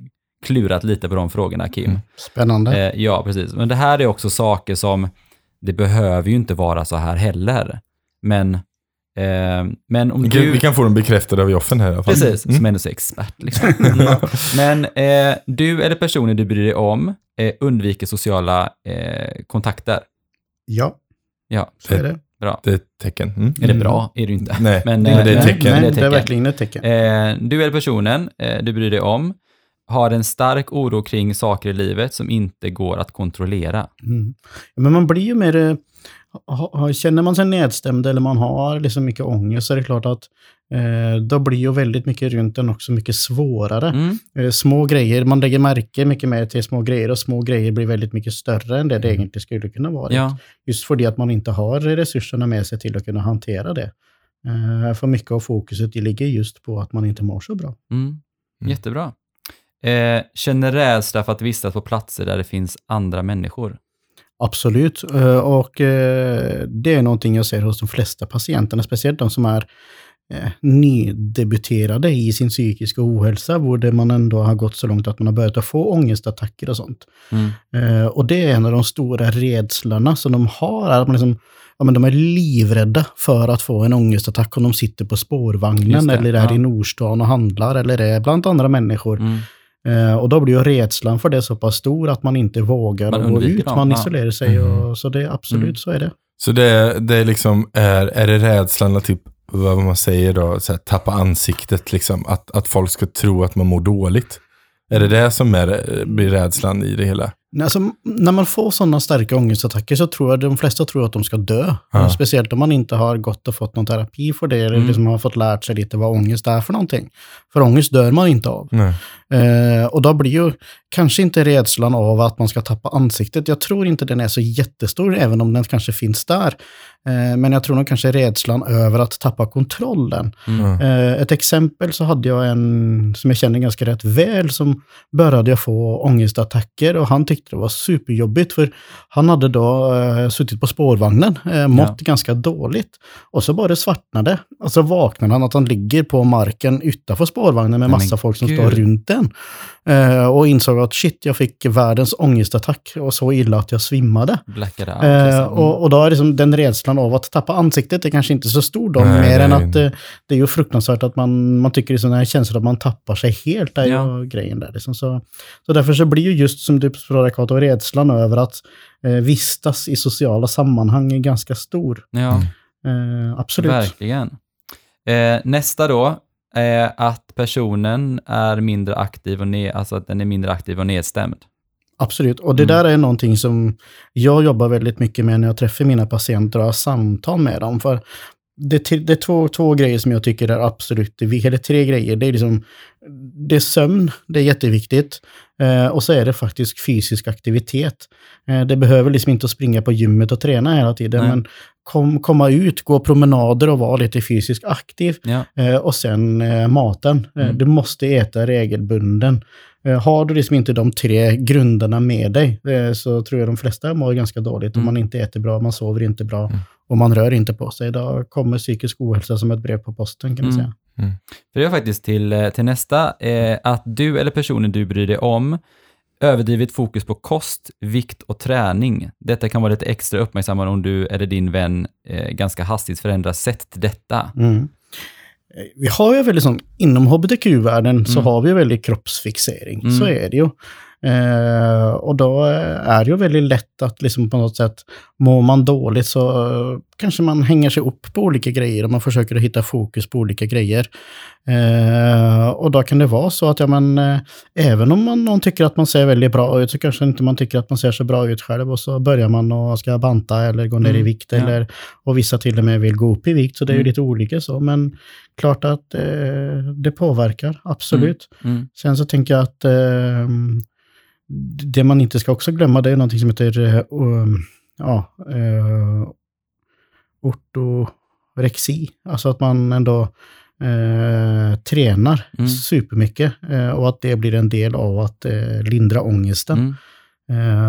klurat lite på de frågorna, Kim. Mm. Spännande. Eh, ja, precis. Men det här är också saker som, det behöver ju inte vara så här heller. Men Eh, men om du... Vi kan få dem bekräftade av Joffen här i alla fall. Precis, mm. som ändå är expert. Liksom. Men eh, du eller personer du bryr dig om eh, undviker sociala eh, kontakter. Ja. Ja, så är det. Bra. Det är ett tecken. Mm. Är det bra? Är det inte. Nej, men, men det är ett tecken. Nej, det är verkligen ett tecken. Eh, du eller personen eh, du bryr dig om har en stark oro kring saker i livet som inte går att kontrollera. Mm. Men man blir ju mer eh, känner man sig nedstämd eller man har liksom mycket ångest så är det klart att eh, då blir ju väldigt mycket runt den också mycket svårare. Mm. Eh, små grejer, man lägger märke mycket mer till små grejer och små grejer blir väldigt mycket större än det det mm. egentligen skulle kunna vara. Ja. Just för det att man inte har resurserna med sig till att kunna hantera det. Eh, för mycket av fokuset ligger just på att man inte mår så bra. Mm. mm. Jättebra. Eh, känner rädsla för att vistas på platser där det finns andra människor? Absolut, eh, och eh, det är någonting jag ser hos de flesta patienterna, speciellt de som är eh, nydebuterade i sin psykiska ohälsa, där man ändå har gått så långt att man har börjat få ångestattacker och sånt. Mm. Och det är en av de stora rädslorna som de har, att man liksom, ja, men de är livrädda för att få en ångestattack om de sitter på spårvagnen eller är ja. i Nordstan och handlar eller är bland andra människor. Mm. Eh, och då blir ju rädslan för det så pass stor att man inte vågar Man gå ut. dem, Man ja. isolerar sig. Mm. Och, så det är absolut Mm. så är det. Så det, det är liksom, är, är det rädslan att typ, vad man säger då, så här, tappa ansiktet liksom? Att, att folk ska tro att man mår dåligt? Är det det som är, blir rädslan i det hela? Alltså, när man får sådana starka ångestattacker så tror jag de flesta tror att de ska dö. Ja. Speciellt om man inte har gått och fått någon terapi för det, eller Mm. liksom har fått lärt sig lite vad ångest är för någonting. För ångest dör man inte av. Eh, och då blir ju kanske inte rädslan av att man ska tappa ansiktet. Jag tror inte den är så jättestor, även om den kanske finns där. Eh, men jag tror nog kanske rädslan över att tappa kontrollen. Mm. Eh, ett exempel så hade jag en som jag känner ganska rätt väl som började få ångestattacker och han tyckte det var superjobbigt för han hade då eh, suttit på spårvagnen, mått ganska dåligt och så bara det svartnade och så vaknade han att han ligger på marken utanför spårvagnen med Nej, massa folk som gud. står runt den. Och insåg att shit, jag fick världens ångestattack och så illa att jag svimmade. Blackade out. Eh, liksom. och, och då är liksom den rädslan av att tappa ansiktet är kanske inte så stor då, Nej, mer det än är att eh, det är ju fruktansvärt att man, man tycker det är här känsla att man tappar sig helt, är Ja. ju grejen där. Liksom. Så, så därför så blir ju just som du frågade Kato, rädslan över att eh, vistas i sociala sammanhang är ganska stor. ja. Eh, absolut. Verkligen. Eh, nästa då är att personen är mindre aktiv och ne- alltså att den är mindre aktiv och nedstämd. Absolut, och det Mm. där är någonting som jag jobbar väldigt mycket med när jag träffar mina patienter och har samtal med dem. För det, det är två, två grejer som jag tycker är absolut, eller tre grejer. Det är, liksom, det är sömn, det är jätteviktigt. Eh, och så är det faktiskt fysisk aktivitet. Eh, det behöver liksom inte springa på gymmet och träna hela tiden, Nej. men kom, komma ut, gå promenader och vara lite fysiskt aktiv. Ja. Eh, och sen eh, maten. Eh, Mm. Du måste äta regelbunden. Eh, har du liksom inte de tre grunderna med dig så tror jag de flesta mår ganska dåligt. Om Mm. man inte äter bra, man sover inte bra Mm. och man rör inte på sig. Då kommer psykisk ohälsa som ett brev på posten kan man Mm. För det är faktiskt till, eh, till nästa, eh, att du eller personen du bryr dig om överdrivet fokus på kost, vikt och träning. Detta kan vara lite extra uppmärksammad om du eller din vän eh, ganska hastigt förändrar sätt till detta. Mm. Vi har ju väldigt sån, inom hbtq-världen så Mm. har vi väldigt kroppsfixering. Mm. Så är det ju. Eh, och då eh, är det ju väldigt lätt att liksom på något sätt, mår man dåligt så eh, kanske man hänger sig upp på olika grejer och man försöker att hitta fokus på olika grejer. Eh, och då kan det vara så att ja, men, eh, även om man, någon tycker att man ser väldigt bra ut så kanske inte man tycker att man ser så bra ut själv och så börjar man och ska banta eller gå ner i Mm, vikt ja. eller och vissa till och med vill gå upp i vikt, så det är ju Mm. lite olika så. Men klart att eh, det påverkar, absolut. Mm. Sen så tänker jag att eh, det man inte ska också glömma, det är någonting som heter um, ja, eh, ortorexi. Alltså att man ändå eh, tränar Mm. supermycket eh, och att det blir en del av att eh, lindra ångesten. Mm.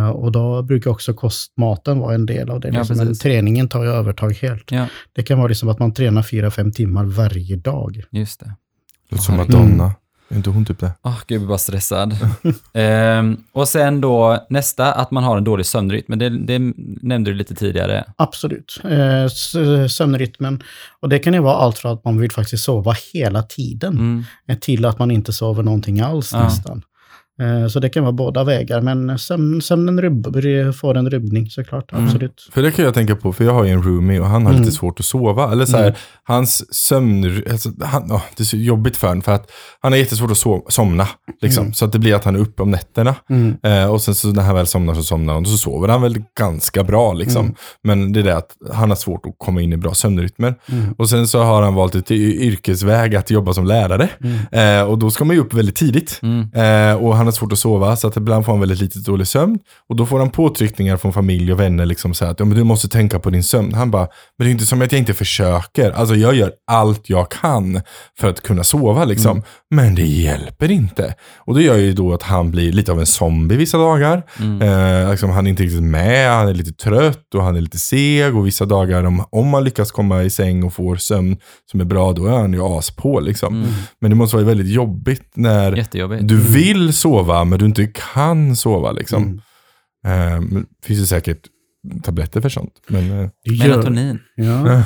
Eh, och då brukar också kostmaten vara en del av det. Ja, Liksom, men träningen tar ju övertag helt. Ja, Det kan vara liksom att man tränar fyra fem timmar varje dag. just det. Låter som. Madonna. Är inte hon typ det? Åh, gud, jag blir bara stressad. Ehm, och sen då nästa, att man har en dålig sömnrytm. Men det, det nämnde du lite tidigare. Absolut. Eh, s- sömnrytmen. Och det kan ju vara allt från att man vill faktiskt sova hela tiden Mm. eh, till att man inte sover någonting alls Ja. nästan. Eh, Så det kan vara båda vägar, men sömn, sömnen får en rubbning såklart. Mm. Absolut. För det kan jag tänka på, för jag har ju en roomie och han har Mm. lite svårt att sova. Eller så här, Mm. hans sömn, alltså, han, åh, det är så jobbigt för honom för att han har jättesvårt att so somna. Liksom, Mm. Så att det blir att han är uppe om nätterna. Mm. Eh, och sen så när han väl somnar så somnar han och så sover han väl ganska bra. Liksom. Mm. Men det är det att han har svårt att komma in i bra sömnrytmer. Mm. Och sen så har han valt ett yrkesväg att jobba som lärare. Mm. Eh, och då ska man ju upp väldigt tidigt. Mm. Eh, och han har svårt att sova, så att ibland får han väldigt lite dålig sömn. Och då får han påtryckningar från familj och vänner, liksom så här att ja, men du måste tänka på din sömn. Han bara, men det är inte som att jag inte försöker. Alltså jag gör allt jag kan för att kunna sova liksom. Mm. Men det hjälper inte. Och det gör ju då att han blir lite av en zombie vissa dagar. Mm. Eh, liksom, han är inte riktigt med, han är lite trött och han är lite seg. Och vissa dagar, om, om man lyckas komma i säng och får sömn som är bra, då är han ju as på liksom. Mm. Men det måste vara väldigt jobbigt när du vill sova men du inte kan sova liksom. Mm. Eh, men finns det säkert tabletter för sånt. Men, eh, Melatonin. Ja.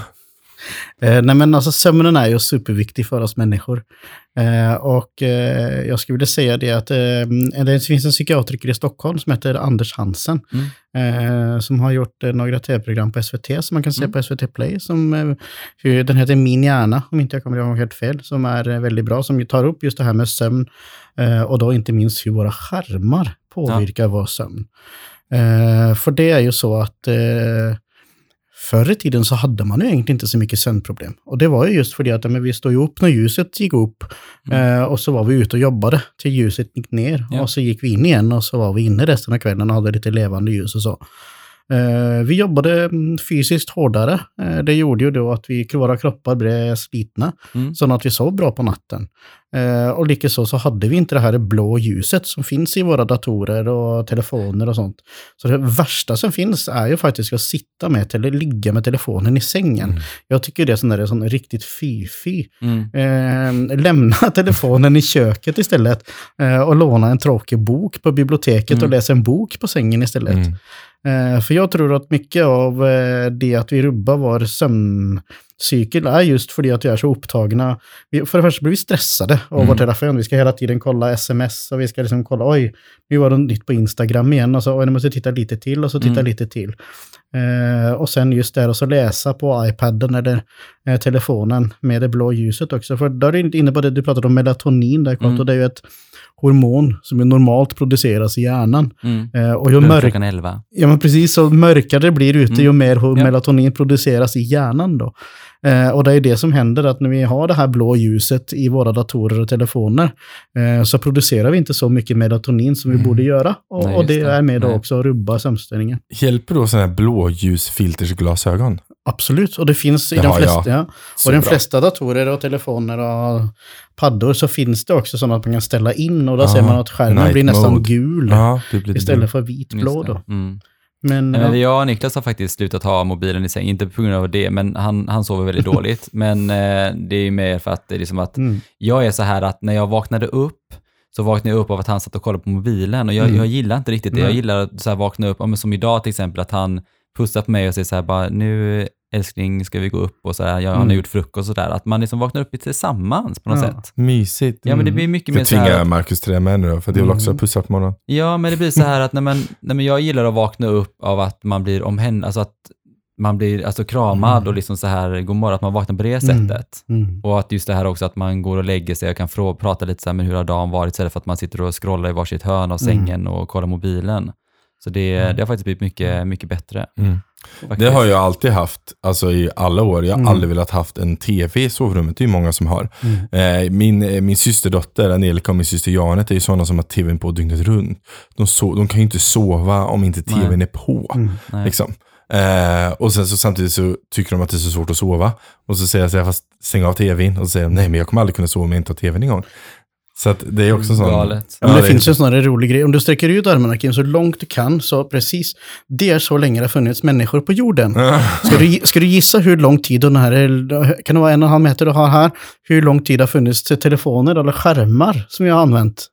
Eh, nej men alltså sömnen är ju superviktig för oss människor. Eh, och eh, jag skulle vilja säga det att eh, det finns en psykiatriker i Stockholm som heter Anders Hansen. Mm. Eh, som har gjort eh, några tv-program på SVT som man kan se Mm. på SVT Play. Som, den heter Min hjärna, om inte jag kommer ihåg helt fel. Som är väldigt bra, som tar upp just det här med sömn. Och då inte minst hur våra skärmar påverkar vår sömn. För det är ju så att förr i tiden så hade man ju egentligen inte så mycket sömnproblem. Och det var ju just för det att men vi stod ju upp när ljuset gick upp. Eh, och så var vi ute och jobbade till ljuset gick ner. Ja. Och så gick vi in igen och så var vi inne resten av kvällen och hade lite levande ljus och så. Eh, vi jobbade mm, fysiskt hårdare. Eh, det gjorde ju då att vi, våra kroppar blev slitna. Mm. Så att vi sov bra på natten. Eh, och likaså så hade vi inte det här blå ljuset som finns i våra datorer och telefoner och sånt. Så det värsta som finns är ju faktiskt att sitta med eller ligga med telefonen i sängen. Mm. Jag tycker det är sån där, sån riktigt fy-fy. Mm. Eh, lämna telefonen i köket istället eh, och låna en tråkig bok på biblioteket och Mm. läsa en bok på sängen istället. Eh, för jag tror att mycket av eh, det att vi rubbar vår sömncykel är just för det att vi är så upptagna. För det första blir vi stressade av Mm. vår telefon. Vi ska hela tiden kolla sms och vi ska liksom kolla, oj, nu var det nytt på Instagram igen. Och så, oj, nu måste jag titta lite till och så titta Mm. lite till. Eh, och sen just det, och så läsa på iPaden eller eh, telefonen med det blå ljuset också. För där är det inne på det du pratade om melatonin där, Mm. och det är ju ett hormon som ju normalt produceras i hjärnan. Mm. Eh, och ju mörk, klockan 11. Ja, men precis. Så mörkare det blir ute, Mm. ju mer Ja. melatonin produceras i hjärnan då. Eh, och det är det som händer, att när vi har det här blå ljuset i våra datorer och telefoner, eh, så producerar vi inte så mycket melatonin som vi Mm. borde göra. Och, Nej, och det det. är med då Nej. också att rubba sömnställningen. Hjälper då sådana här blåljusfiltersglasögon? Absolut, och det finns i Det de flesta, ja. Och de flesta datorer och telefoner och paddor så finns det också sådana att man kan ställa in och då Ja, ser man att skärmen blir nästan mode. gul det blir istället för vitblå då. Mm. Men, ja. jag och Niklas har faktiskt slutat ha mobilen i säng, inte på grund av det, men han, han sover väldigt dåligt. Men eh, det är ju mer för att det är liksom att Mm. jag är så här att när jag vaknade upp så vaknade jag upp av att han satt och kollade på mobilen och jag, Mm. jag gillar inte riktigt det. Jag Nej. gillar att så här vakna upp, ja, som idag till exempel, att han pussar på mig och säger så här bara nu älskling ska vi gå upp och så här, jag, har Mm. gjort frukost och så där. Att man liksom vaknar upp tillsammans på något Ja. sätt. Mysigt. Ja men det Mm. blir mycket mer så här, tvingar Marcus till det med nu då, för att jag vill också Mm. pussa på morgonen. Ja, men det blir så här att nej, men, nej, men jag gillar att vakna upp av att man blir omhänd, alltså att man blir alltså kramad Mm. och liksom så här, god morgon, att man vaknar på det Mm. sättet. Mm. Och att just det här också att man går och lägger sig och kan prata lite så här, men hur har dagen varit, istället för att man sitter och scrollar i varsitt hörn av Mm. sängen och kollar mobilen. Så det, det har faktiskt blivit mycket, mycket bättre. Mm. Det har jag alltid haft, alltså i alla år. Jag har Mm. aldrig velat haft en tv i sovrummet, det är många som har. Mm. Eh, min, eh, min systerdotter Angelica och min syster Janet är ju sådana som har tvn på dygnet runt. De, so de kan ju inte sova om inte tvn är på. Mm. Nej. Liksom. Eh, och sen så samtidigt så tycker de att det är så svårt att sova. Och så säger jag så här, fast stäng av tvn. Och så säger de, nej men jag kommer aldrig kunna sova om jag inte har tvn igång. Så att det är också sån... Galet. Ja, men Ja, det, finns ju en sån här rolig grej. Om du sträcker ut armarna Kim, så långt du kan, så precis. Det är så länge det har funnits människor på jorden. Ska du, ska du gissa hur lång tid den här, är- kan det vara en och en halv meter du har här, hur lång tid det har funnits telefoner eller skärmar som jag har använt?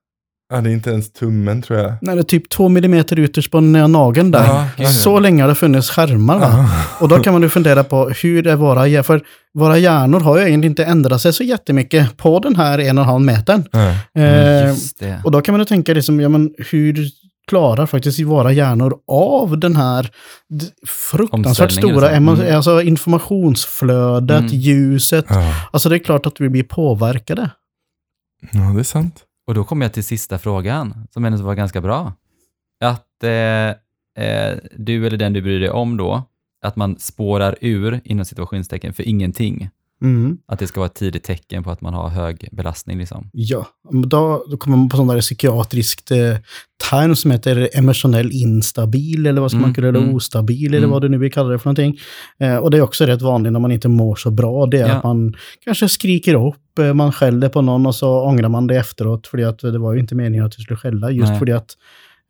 Ja, det är inte ens tummen tror jag. Nej, det är typ två millimeter ytterst på den nageln där. Ja, ja, ja. Så länge har det funnits skärmar. Va? Och då kan man ju fundera på hur är våra hjärnor, för våra hjärnor har ju egentligen inte ändrat sig så jättemycket på den här en och en halv metern. Eh, det. och då kan man ju tänka liksom, ja men hur klarar faktiskt våra hjärnor av den här fruktansvärt stora liksom. Mm. alltså informationsflödet, Mm. ljuset. Ja. Alltså det är klart att vi blir påverkade. ja, det är sant. Och då kommer jag till sista frågan, som ändå var ganska bra. Att eh, eh, du eller den du bryr dig om då, att man spårar ur, inom situationstecken, för ingenting. Mm. Att det ska vara ett tidigt tecken på att man har hög belastning. Liksom. Ja, då, då kommer man på där psykiatriskt eh, term som heter emotionell instabil eller vad ska Mm, man kalla det, mm. ostabil eller Mm. vad du nu vill kalla det för någonting. Eh, och det är också rätt vanligt när man inte mår så bra. Det är Ja. att man kanske skriker upp, eh, man skäller på någon och så ångrar man det efteråt. För att det var ju inte meningen att du skulle skälla, just Nej. för att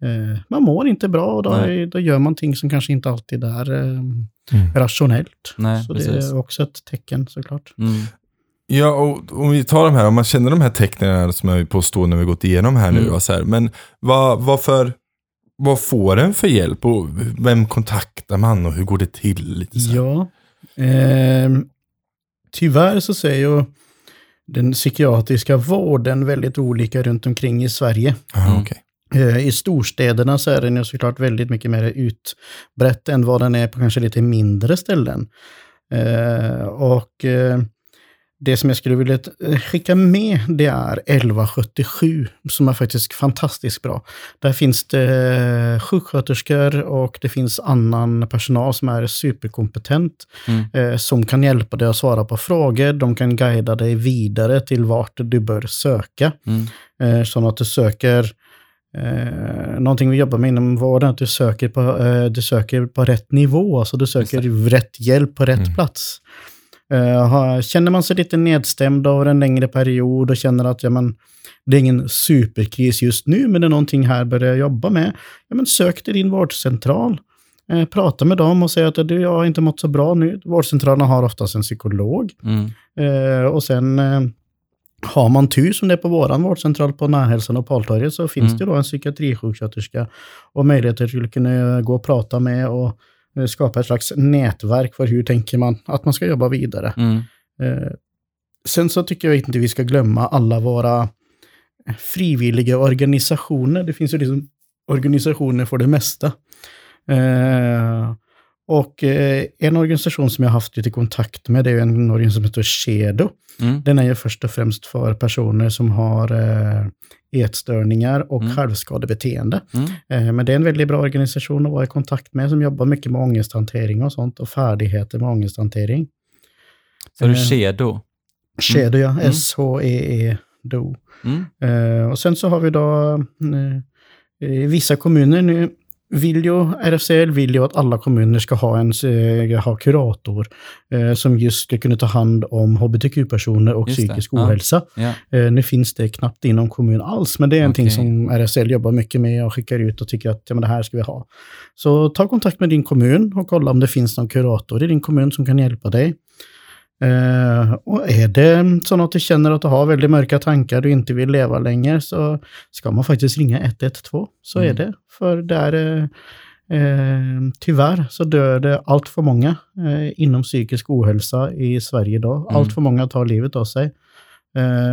eh, man mår inte bra och då, Nej. då gör man ting som kanske inte alltid är eh, Mm. rationellt. Nej, så det precis. är också ett tecken såklart. Mm. Ja, och om vi tar de här, om man känner de här tecknen som jag påstår när vi gått igenom här nu, Mm. så här, men vad, vad, för, vad får en för hjälp och vem kontaktar man och hur går det till? Lite så här. Ja. Ehm, tyvärr så ser ju den psykiatriska vården väldigt olika runt omkring i Sverige. Ah, Mm. Eh, I storstäderna så är den ju såklart väldigt mycket mer utbrett än vad den är på kanske lite mindre ställen. Eh, och eh, det som jag skulle vilja skicka med det är 1177 som är faktiskt fantastiskt bra. Där finns det sjuksköterskor och det finns annan personal som är superkompetent Mm. som kan hjälpa dig att svara på frågor. De kan guida dig vidare till vart du bör söka. Mm. Så att du söker Eh, någonting vi jobbar med inom vården, att du söker på, eh, du söker på rätt nivå, alltså du söker rätt hjälp på rätt Mm. plats. Eh, känner man sig lite nedstämd över en längre period och känner att ja, men, det är ingen superkris just nu, men det är någonting här börjar jobba med, ja, men sök till din vårdcentral. Eh, prata med dem och säg att du, jag har inte mått så bra nu. Vårdcentralerna har oftast en psykolog. Mm. Eh, och sen eh, har man tur som det är på våran vårdcentral på Närhälsan och Paltorget så finns Mm. det då en psykiatrisjuksköterska och möjligheter till att kunna gå och prata med och eh, skapa ett slags nätverk för hur tänker man att man ska jobba vidare. Mm. Eh, sen så tycker jag inte vi ska glömma alla våra frivilliga organisationer. Det finns ju liksom organisationer för det mesta. Och eh, en organisation som jag har haft lite kontakt med, det är en organisation som heter Shedo. Mm. Den är ju först och främst för personer som har eh, ätstörningar och Mm. självskadebeteende. Mm. Eh, men det är en väldigt bra organisation att vara i kontakt med som jobbar mycket med ångesthantering och sånt och färdigheter med ångesthantering. Så är det Shedo. Shedo, ja. Mm. S-H-E-E-Do. Mm. Och sen så har vi då i vissa kommuner nu vill ju, RFCL vill ju att alla kommuner ska ha en eh, ha kurator eh, som just ska kunna ta hand om hbtq-personer och Just det, psykisk ja. ohälsa. Ja. Eh, nu finns det knappt inom kommun alls, men det är någonting Okej. som RFCL jobbar mycket med och skickar ut och tycker att ja, men det här ska vi ha. Så ta kontakt med din kommun och kolla om det finns någon kurator i din kommun som kan hjälpa dig. Eh, och är det så att du känner att du har väldigt mörka tankar, du inte vill leva längre, så ska man faktiskt ringa 112. Så är Mm. det. För där, eh, tyvärr, så dör det allt för många inom psykisk ohälsa i Sverige idag. Mm. Allt för många tar livet av sig.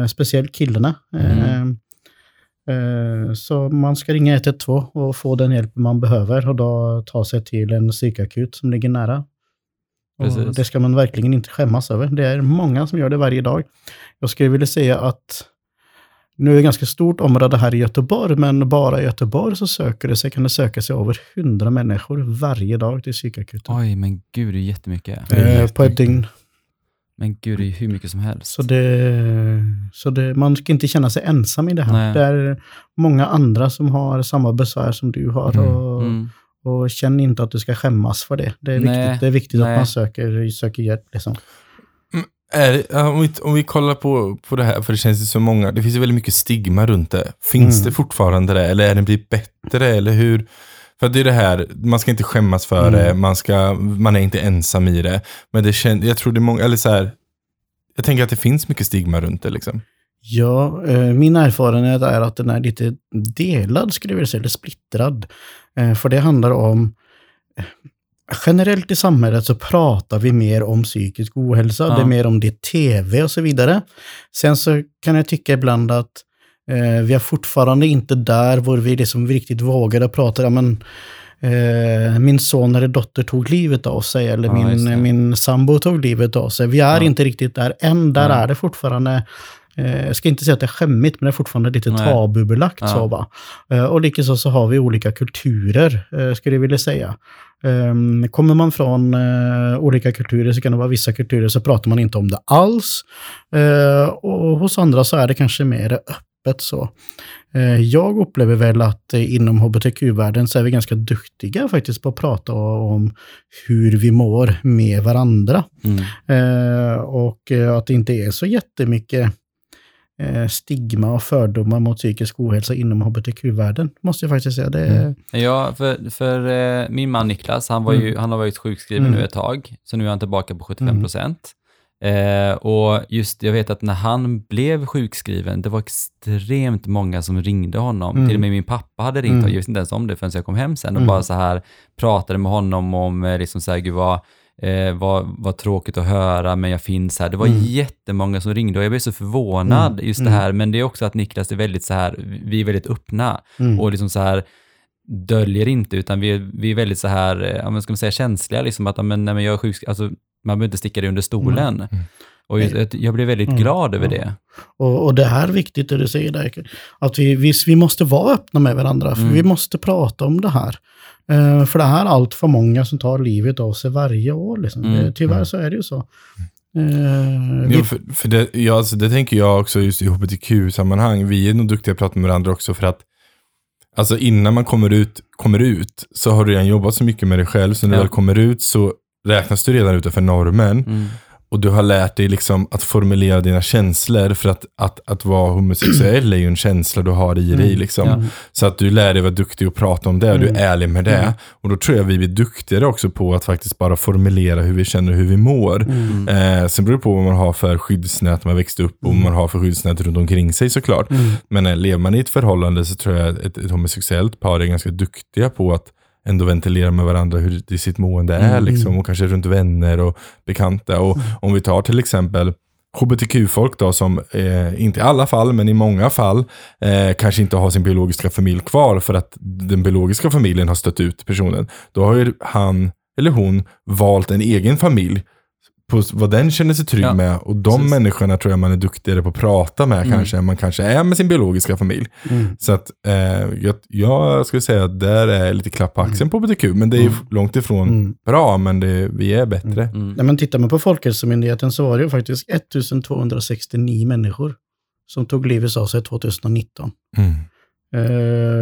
Speciellt killarna. Mm. Så man ska ringa 112 och få den hjälp man behöver och då ta sig till en psykakut som ligger nära. Och Precis. det ska man verkligen inte skämmas över. Det är många som gör det varje dag. Jag skulle vilja säga att nu är det ganska stort område här i Göteborg, men bara i Göteborg så söker det sig, kan det söka sig över 100 människor varje dag till psykakuten. Oj, men gud, det är jättemycket. Eh, på ett dygn. Men gud, det är hur mycket som helst. Så, det, så det, man ska inte känna sig ensam i det här. Nej. Det är många andra som har samma besvär som du har. Mm. Och, Mm. Och känn inte att du ska skämmas för det. Det är Nej, viktigt, det är viktigt att man söker, söker hjälp. Liksom. Är, det- om, vi, om vi kollar på, på det här, för det känns ju så många, det finns ju väldigt mycket stigma runt det. Finns Mm. det fortfarande det, eller är det blivit bättre, eller hur? För det är det här, man ska inte skämmas för Mm. det, man, ska, man är inte ensam i det. Men det känns, jag tror det är många, eller så här, jag tänker att det finns mycket stigma runt det liksom. Ja, eh, min erfarenhet är att den är lite delad, skulle jag vilja säga, eller splittrad. Eh, för det handlar om eh, Generellt i samhället så pratar vi mer om psykisk ohälsa, Ja. det är mer om det tv och så vidare. Sen så kan jag tycka ibland att eh, vi är fortfarande inte där hvor vi liksom riktigt vågar att prata, ja, men, eh, min son eller dotter tog livet av sig, eller Ja, min, min sambo tog livet av sig. Vi är inte riktigt där än, där är det fortfarande Jag ska inte säga att det är skämmigt, men det är fortfarande lite Nej. tabubelagt. Ja. Så, va? Eh, Och likaså så har vi olika kulturer, eh, skulle jag vilja säga. Ehm, Kommer man från eh, olika kulturer så kan det vara vissa kulturer så pratar man inte om det alls. Eh, Och hos andra så är det kanske mer öppet så. Eh, Jag upplever väl att eh, inom hbtq-världen så är vi ganska duktiga faktiskt på att prata om hur vi mår med varandra. Mm. Eh, och eh, att det inte är så jättemycket eh, stigma och fördomar mot psykisk ohälsa inom hbtq-världen, måste jag faktiskt säga. Det Mm. Ja, för, för eh, min man Niklas, han, var ju, han har varit sjukskriven Mm. nu ett tag, så nu är han tillbaka på 75 procent. Eh, och just, jag vet att när han blev sjukskriven, det var extremt många som ringde honom. Mm. Till och med min pappa hade ringt Mm. honom, jag visste inte ens om det förrän jag kom hem sen och Mm. bara så här pratade med honom om, eh, liksom så här, gud vad, eh, vad, vad tråkigt att höra, men jag finns här. Det var Mm. jättemånga som ringde och jag blev så förvånad Mm. just det Mm. här. Men det är också att Niklas är väldigt så här, vi är väldigt öppna Mm. och liksom så här döljer inte, utan vi är, vi är väldigt så här, eh, ja, men ska man säga känsliga, liksom att ja, men, nej, men jag är sjuk, alltså, man behöver inte sticka det under stolen. Mm. Och jag, jag- blev väldigt Mm. glad över det. Och, och det här är viktigt det du säger där, att vi, vi, vi måste vara öppna med varandra, för Mm. vi måste prata om det här. Eh, för det här är allt för många som tar livet av sig varje år. Liksom. Mm. Det, tyvärr så är det ju så. Eh, vi, Jo, för, för det, ja, alltså, det tänker jag också just i hbtq-sammanhang. Vi är nog duktiga att prata med varandra också för att Alltså innan man kommer ut, kommer ut så har du redan jobbat så mycket med dig själv så när Ja. du väl kommer ut så räknas du redan utanför normen. Mm. Och du har lärt dig liksom att formulera dina känslor för att, att, att vara homosexuell är ju en känsla du har i dig. Mm, Liksom. ja. Så att du lär dig vara duktig och prata om det och du Mm. är ärlig med det. Mm. Och då tror jag vi blir duktigare också på att faktiskt bara formulera hur vi känner och hur vi mår. mm, Eh, sen beror det på vad man har för skyddsnät man växte upp och vad man har för skyddsnät runt omkring sig såklart. mm, Men eh, lever man i ett förhållande så tror jag att ett, ett homosexuellt par är ganska duktiga på att ändå ventilera med varandra hur det, sitt mående är Mm. liksom, och kanske runt vänner och bekanta. Och om vi tar till exempel hbtq-folk då som, eh, inte i alla fall, men i många fall, eh, kanske inte har sin biologiska familj kvar för att den biologiska familjen har stött ut personen. Då har ju han eller hon valt en egen familj på vad den känner sig trygg Ja, med. Och de precis. människorna tror jag man är duktigare på att prata med Mm. kanske än man kanske är med sin biologiska familj. mm. Så att eh, jag, jag skulle säga att där är lite klapp på axeln på hbtq. Men det är ju Mm. långt ifrån Mm. bra, men det, vi är bättre. Mm. Nej, men tittar man på Folkhälsomyndigheten så var det ju faktiskt 1269 människor som tog livet av sig 2019. Mm.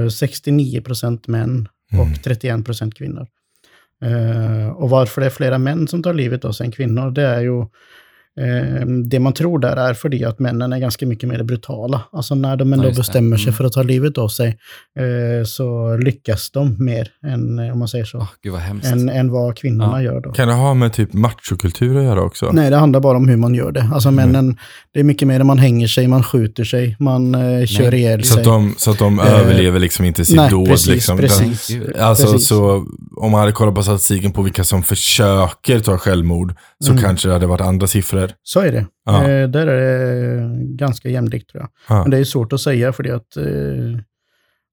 Eh, 69 procent män och Mm. 31 procent kvinnor. Eh, och varför det är flera män som tar livet av sig än kvinnor, det är ju det man tror där är för det att männen är ganska mycket mer brutala. Alltså när de ändå Ja, bestämmer sig Mm. för att ta livet av sig eh, så lyckas de mer än, eh, om man säger så, Åh, gud vad hemskt. än, än vad kvinnorna Ja. gör då. Kan det ha med typ machokultur att göra också? Nej, det handlar bara om hur man gör det. Alltså Mm. männen, det är mycket mer man hänger sig, man skjuter sig, man eh, kör Nej. ihjäl Så sig. att de, så att de Eh, överlever liksom inte sitt nej, dåd. precis, liksom. precis. Alltså Precis. så om man hade kollat på statistiken på vilka som försöker ta självmord så Mm. kanske det hade varit andra siffror. Så är det. Ja. Eh, där är det ganska jämlikt tror jag. Ja. Men det är svårt att säga för det att, eh,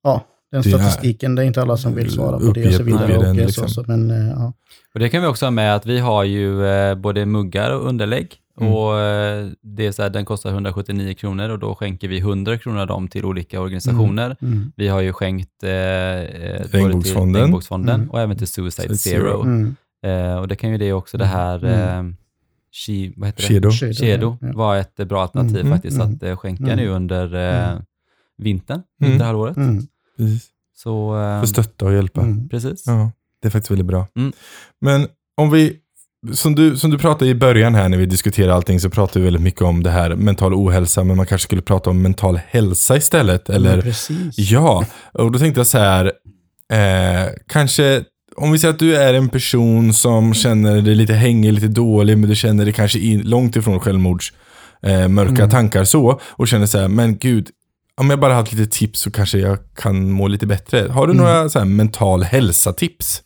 ja, den Det statistiken, det är inte alla som vill svara på det och så vidare. Och den, liksom. så, men, eh, ja. Och det kan vi också ha med att vi har ju eh, både muggar och underlägg. Mm. Och eh, det är så här, den kostar 179 kronor och då skänker vi 100 kronor av dem till olika organisationer. Mm. Vi har ju skänkt eh, eh, Regnbågsfonden. Mm. och även till Suicide Suicide Zero. Zero. Mm. Eh, och det kan ju det också, det här Mm. eh, Shi, vad heter det? Kedo. Kedo, Kedo ja. var ett bra alternativ Mm, faktiskt mm, att eh, skänka mm. nu under eh, Mm. vintern, Mm. vinterhalvåret. Mm. Precis. Så eh, För stötta och hjälpa. Mm. precis. Ja, det är faktiskt väldigt bra. Mm. Men om vi, som du, som du pratade i början här när vi diskuterade allting så pratade vi väldigt mycket om det här mental ohälsa, men man kanske skulle prata om mental hälsa istället. Eller, Ja, precis. ja, och då tänkte jag så här, eh, kanske om vi säger att du är en person som känner dig lite hängig, lite dålig, men du känner dig kanske in, långt ifrån självmords eh, mörka Mm. tankar så, och känner så här, men gud, om jag bara hade lite tips så kanske jag kan må lite bättre. Har du Mm. några så här mental hälsa-tips?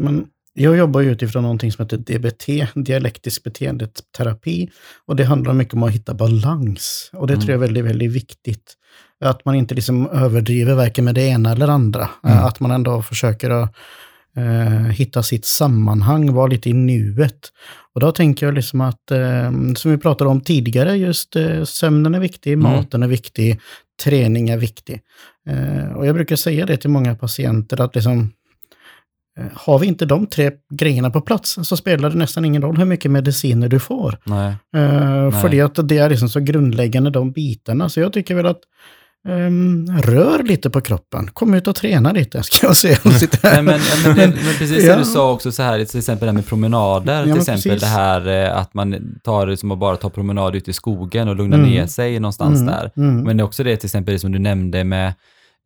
Men jag jobbar ju utifrån någonting som heter DBT, dialektisk beteendeterapi. Och det handlar mycket om att hitta balans. Och det Mm. tror jag är väldigt, väldigt viktigt. Att man inte liksom överdriver varken med det ena eller andra. Mm. Att man ändå försöker att eh, hitta sitt sammanhang, vara lite i nuet. Och då tänker jag liksom att, eh, som vi pratade om tidigare, just eh, sömnen är viktig, Mm. maten är viktig, träning är viktig. Eh, och jag brukar säga det till många patienter att liksom, Eh, Har vi inte de tre grejerna på plats så spelar det nästan ingen roll hur mycket mediciner du får. Nej. Nej. för det, att det är liksom så grundläggande de bitarna. Så jag tycker väl att ehm, rör lite på kroppen. Kom ut och träna lite, ska jag säga. Nej, men, men, men, precis Ja. som du sa också så här, till exempel det här med promenader, Ja, till exempel precis. det här eh, att man tar som att bara ta promenad ut i skogen och lugna Mm. ner sig någonstans Mm, där. mm. Men också det till exempel som du nämnde med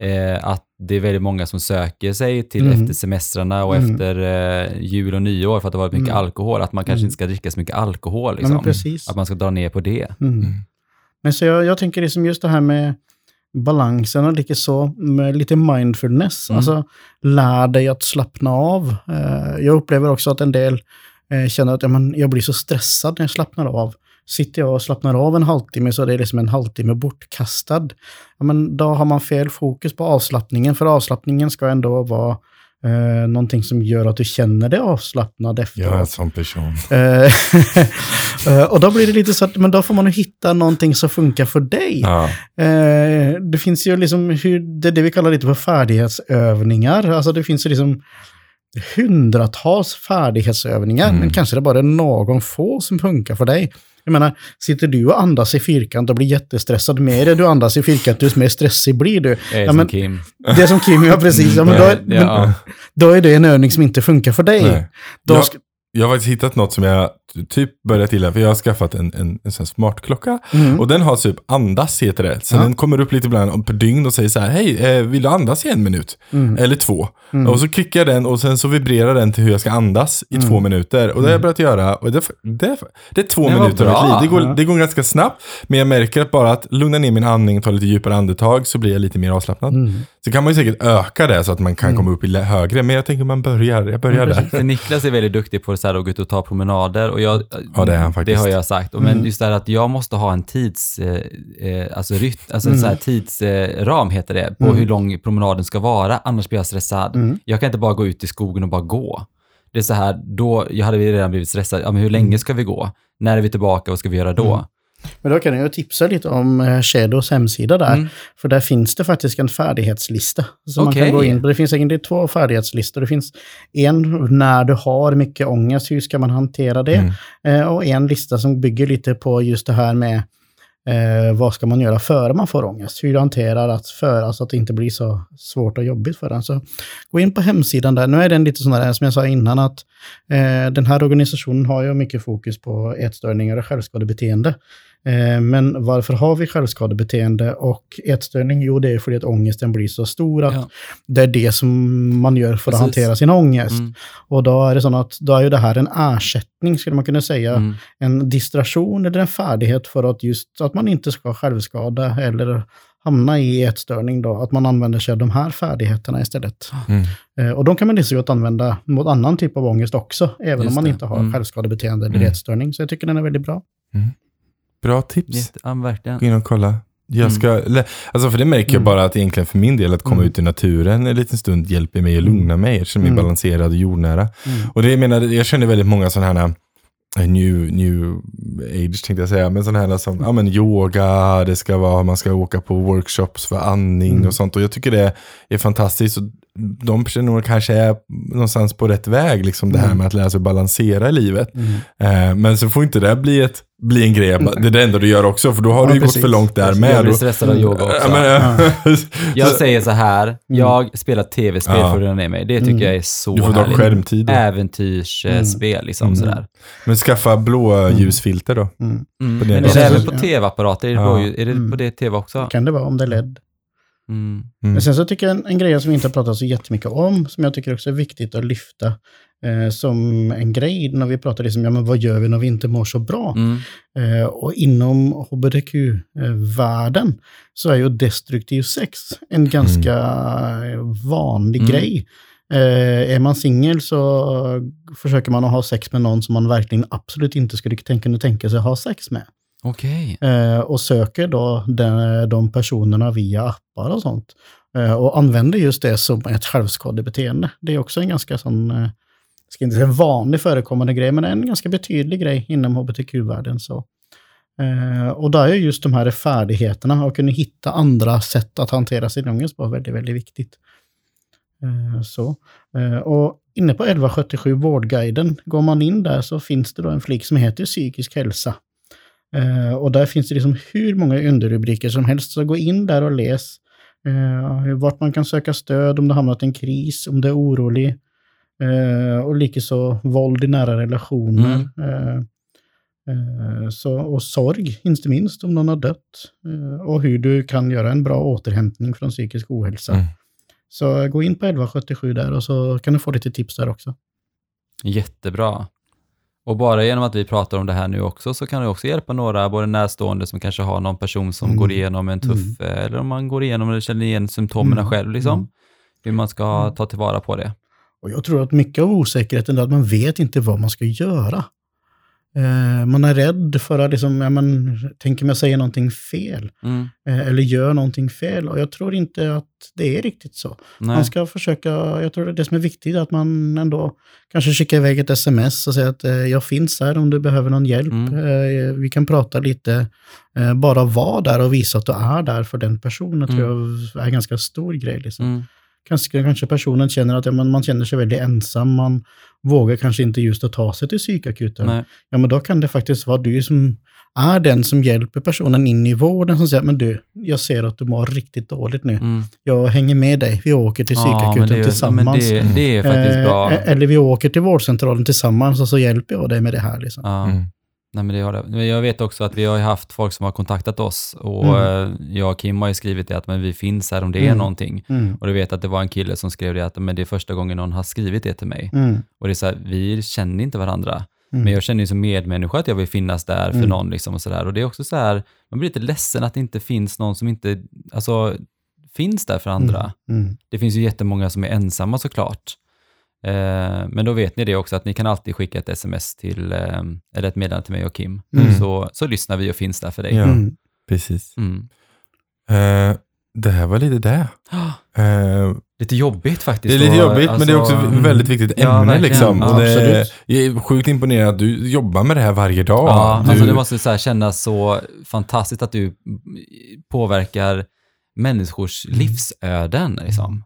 eh, att det är väldigt många som söker sig till Mm. efter semestrarna och Mm. efter eh, jul och nyår för att det har varit mycket Mm. alkohol, att man kanske Mm. inte ska dricka så mycket alkohol. Ja, Liksom. precis. att man ska dra ner på det. Mm. Men så jag, jag tänker liksom just det här med balansen och lite så, med lite mindfulness. Mm. Alltså, lär dig att slappna av. Eh, jag upplever också att en del eh, känner att ja, men, jag blir så stressad när jag slappnar av. Sitter jag och slappnar av en halvtimme så är det liksom en halvtimme bortkastad. Ja, men då har man fel fokus på avslappningen, för avslappningen ska ändå vara eh, någonting som gör att du känner dig avslappnad efteråt. Jag är en sån person. Eh, eh, och då blir det lite så att, men då får man hitta någonting som funkar för dig. Ja. Eh, det finns ju liksom, hur, det är det vi kallar lite för färdighetsövningar. Alltså det finns ju liksom hundratals färdighetsövningar, Mm. men kanske det bara är någon få som funkar för dig. Jag menar, sitter du och andas i fyrkant och blir jättestressad, mer du andas i fyrkant, desto mer stressig blir du. Jag är Ja, som men, Kim. det är som Kim, ja precis. Ja, men då, är, men, ja. då är det en övning som inte funkar för dig. Nej. Då ska, jag har faktiskt hittat något som jag typ börjat gilla, för jag har skaffat en, en, en sån smartklocka. Mm. Och den har typ andas heter det. Så Ja. den kommer upp lite ibland per dygn och säger så här, hej, eh, vill du andas i en minut? Mm. Eller två. Och så klickar jag den och sen så vibrerar den till hur jag ska andas i Mm. två minuter. Och det har jag börjat göra. Och det, det, det är två vad minuter av mitt liv. Det går, Ja. det går ganska snabbt. Men jag märker att bara att lugna ner min andning, ta lite djupare andetag, så blir jag lite mer avslappnad. Mm. Så kan man ju säkert öka det så att man kan komma upp i högre. Men jag tänker man börjar, jag börjar där. Niklas är väldigt duktig på så här, att gå ut och ta promenader. Och jag, Ja, det är han faktiskt. Det har jag sagt. Och Men just det här att jag måste ha en tids, eh, eh, alltså alltså en så här tidsram heter det, på hur lång promenaden ska vara, annars blir jag stressad. Jag kan inte bara gå ut i skogen och bara gå. Det är så här, då, jag hade redan blivit stressad. Ja, men hur länge ska vi gå? När är vi tillbaka? Vad ska vi göra då? Men då kan jag tipsa lite om eh, Shadows hemsida där. Mm. För där finns det faktiskt en färdighetslista. Som man Okej. kan gå in. Det finns egentligen två färdighetslistor. Det finns en när du har mycket ångest, hur ska man hantera det? Mm. Eh, och en lista som bygger lite på just det här med eh, vad ska man göra före man får ångest? Hur du hanterar att föra så att det inte blir så svårt och jobbigt för en. Så gå in på hemsidan där. Nu är den lite sån där, som jag sa innan, att eh, den här organisationen har ju mycket fokus på ätstörningar och självskadebeteende. Eh, Men varför har vi självskadebeteende och ätstörning? Jo, det är för att ångesten blir så stor att Ja. det är det som man gör för att Precis. hantera sin ångest. Mm. Och då är det så att då är ju det här en ersättning, skulle man kunna säga. Mm. En distraktion eller en färdighet för att just att man inte ska självskada eller hamna i ätstörning då. Att man använder sig av de här färdigheterna istället. Mm. Eh, Och de kan man lika gott använda mot annan typ av ångest också, även Just om man det. inte har Mm. självskadebeteende eller Mm. ätstörning. Så jag tycker den är väldigt bra. Bra tips. Jätte, ja, verkligen. Gå in och kolla. Jag ska, lä- alltså för det märker jag Mm. bara att egentligen för min del att komma Mm. ut i naturen en liten stund hjälper mig att lugna mig. Jag känner mig Mm. balanserad och jordnära. Mm. Och det jag menar, jag känner väldigt många sådana här eh, new, new age tänkte jag säga, men sådana här som ja, men yoga, det ska vara, man ska åka på workshops för andning Mm. och sånt. Och jag tycker det är fantastiskt. De personerna kanske är någonstans på rätt väg, liksom det här Mm. med att lära sig balansera i livet. Mm. Eh, men så får inte det bli, ett, bli en grej, det är det enda du gör också, för då har Ja, du ju gått precis. för långt där Jag med. blir Och- stressad av yoga också. Ja, men, Jag så- säger så här, jag spelar tv-spel Ja. för att ner mig. Det tycker Mm. jag är så Du får ta härligt. skärmtid. då. Äventyrsspel liksom Mm. sådär. Men skaffa blå ljusfilter då. Mm. Mm. På det Men är det även på Ja. tv-apparater? Är det, Ja. på, är det Mm. på det tv också? Kan det vara om det är LED? Mm. Mm. Men sen så tycker jag en, en grej som vi inte har pratat så jättemycket om, som jag tycker också är viktigt att lyfta eh, som en grej när vi pratar liksom, ja men vad gör vi när vi inte mår så bra? Mm. Eh, och inom hbtq-världen så är ju destruktiv sex en ganska eh, vanlig Mm. grej. Eh, är man singel så försöker man att ha sex med någon som man verkligen absolut inte skulle tänka, tänka sig ha sex med. Okej. Eh, och söker då de, de personerna via appar och sånt. Eh, och använder just det som ett självskadebeteende. Det är också en ganska sån, eh, jag ska inte säga vanlig förekommande grej, men en ganska betydlig grej inom hbtq-världen. Så. Eh, och där är just de här färdigheterna och kunna hitta andra sätt att hantera sin ångest på väldigt, väldigt viktigt. Eh, så. Eh, och inne på 1177 Vårdguiden, går man in där så finns det då en flik som heter psykisk hälsa. Eh, och där finns det liksom hur många underrubriker som helst. Så gå in där och läs eh, vart man kan söka stöd om det hamnat i en kris, om det är orolig. Eh, och likaså våld i nära relationer. Eh, eh, så, och sorg, inte minst om någon har dött. Eh, och hur du kan göra en bra återhämtning från psykisk ohälsa. Mm. Så gå in på 1177 där och så kan du få lite tips där också. Jättebra. Och bara genom att vi pratar om det här nu också så kan det också hjälpa några, både närstående som kanske har någon person som Mm. går igenom en tuff, eller om man går igenom eller känner igen symptomen Mm. själv liksom. Mm. Hur man ska ta tillvara på det. Och jag tror att mycket av osäkerheten är att man vet inte vad man ska göra. Eh, man är rädd för att, liksom, ja, man tänker mig säga någonting fel. Mm. Eh, eller gör någonting fel. Och jag tror inte att det är riktigt så. Nej. Man ska försöka, jag tror det är som är viktigt, att man ändå kanske skickar iväg ett sms och säger att eh, jag finns här om du behöver någon hjälp. Mm. Vi kan prata lite, bara vara där och visa att du är där för den personen tror jag är en ganska stor grej. Liksom. Kanske, kanske personen känner att ja, man, man känner sig väldigt ensam, man vågar kanske inte just att ta sig till psykakuten. Nej. Ja, men då kan det faktiskt vara du som är den som hjälper personen in i vården som säger, men du, jag ser att du mår riktigt dåligt nu. Mm. Jag hänger med dig, vi åker till psykakuten ja, tillsammans. men det, det är faktiskt bra. Eh, Eller vi åker till vårdcentralen tillsammans och så hjälper jag dig med det här. Liksom. Ja. Mm. Nej, men det har det. Jag vet också att vi har haft folk som har kontaktat oss och Mm. eh, jag och Kim har ju skrivit det att men vi finns här om det är Mm. någonting. Mm. Och du vet att det var en kille som skrev det att men det är första gången någon har skrivit det till mig. Mm. Och det är så här, vi känner inte varandra. Mm. Men jag känner ju som medmänniska att jag vill finnas där för Mm. någon. Liksom och, så där. och det är också så här, man blir lite ledsen att det inte finns någon som inte alltså, finns där för andra. Det finns ju jättemånga som är ensamma såklart. Eh, men då vet ni det också att ni kan alltid skicka ett sms till, eh, eller ett meddelande till mig och Kim. Mm. Så, så lyssnar vi och finns där för dig. Ja. Mm. Precis. Mm. Eh, det här var lite det. Eh, Lite jobbigt faktiskt. det är lite jobbigt, men det är också alltså, ett väldigt viktigt Ja, ämne. verkligen. liksom. Ja, det, absolut. jag är sjukt imponerad att du jobbar med det här varje dag. Ja, du, alltså det måste så här kännas så fantastiskt att du påverkar människors livsöden. Liksom.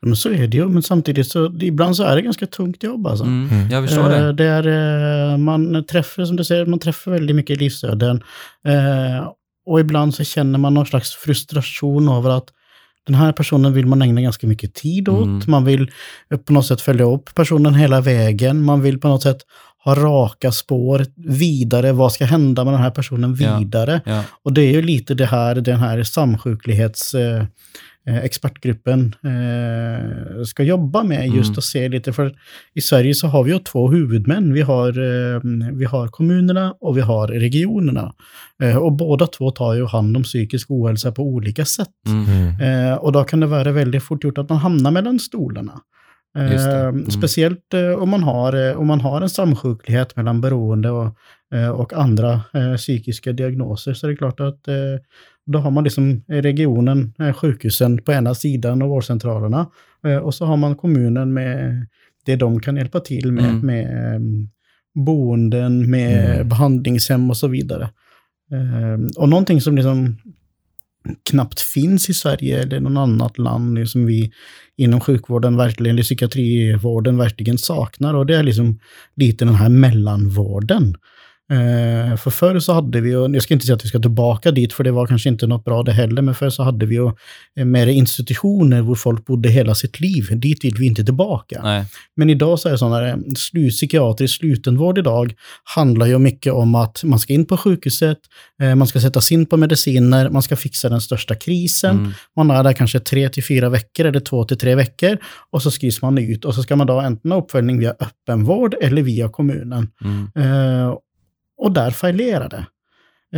Ja, Men så är det ju, men samtidigt så ibland så är det ganska tungt jobb alltså. Mm, Mm. jag förstår Eh, det. det är, eh, man träffar, som du säger, man träffar väldigt mycket livsöden. Eh, och ibland så känner man någon slags frustration över att den här personen vill man ägna ganska mycket tid åt. Mm. Man vill på något sätt följa upp personen hela vägen. Man vill på något sätt ha raka spår vidare. Vad ska hända med den här personen Ja. vidare? Ja. Och det är ju lite det här, den här samsjuklighets... Eh, expertgruppen eh, ska jobba med just Mm. att se lite, för i Sverige så har vi ju två huvudmän. Vi har, eh, vi har kommunerna och vi har regionerna. Eh, och båda två tar ju hand om psykisk ohälsa på olika sätt. Mm. Mm. Eh, och då kan det vara väldigt fort gjort att man hamnar mellan stolarna. Eh. Mm. Speciellt eh, om, man har, eh, om man har en samsjuklighet mellan beroende och, eh, och andra eh, psykiska diagnoser så är det klart att eh, då har man liksom regionen, eh, sjukhusen på ena sidan och vårdcentralerna. Eh, och så har man kommunen med det de kan hjälpa till med, Mm. med eh, boenden, med Mm. behandlingshem och så vidare. Eh, och någonting som liksom knappt finns i Sverige eller någon annat land eh, som vi inom sjukvården verkligen, eller psykiatrivården verkligen saknar. Och det är liksom lite den här mellanvården. Eh, för förr så hade vi, och jag ska inte säga att vi ska tillbaka dit, för det var kanske inte något bra det heller, men förr så hade vi ju eh, mer institutioner där folk bodde hela sitt liv. Dit vill vi inte tillbaka. Nej. Men idag så är det sån här slu, psykiatrisk slutenvård idag handlar ju mycket om att man ska in på sjukhuset, eh, man ska sättas in på mediciner, man ska fixa den största krisen. Mm. Man är där kanske tre till fyra veckor eller två till tre veckor och så skrivs man ut och så ska man då antingen ha uppföljning via öppenvård eller via kommunen. Mm. Eh, och där fallerar det.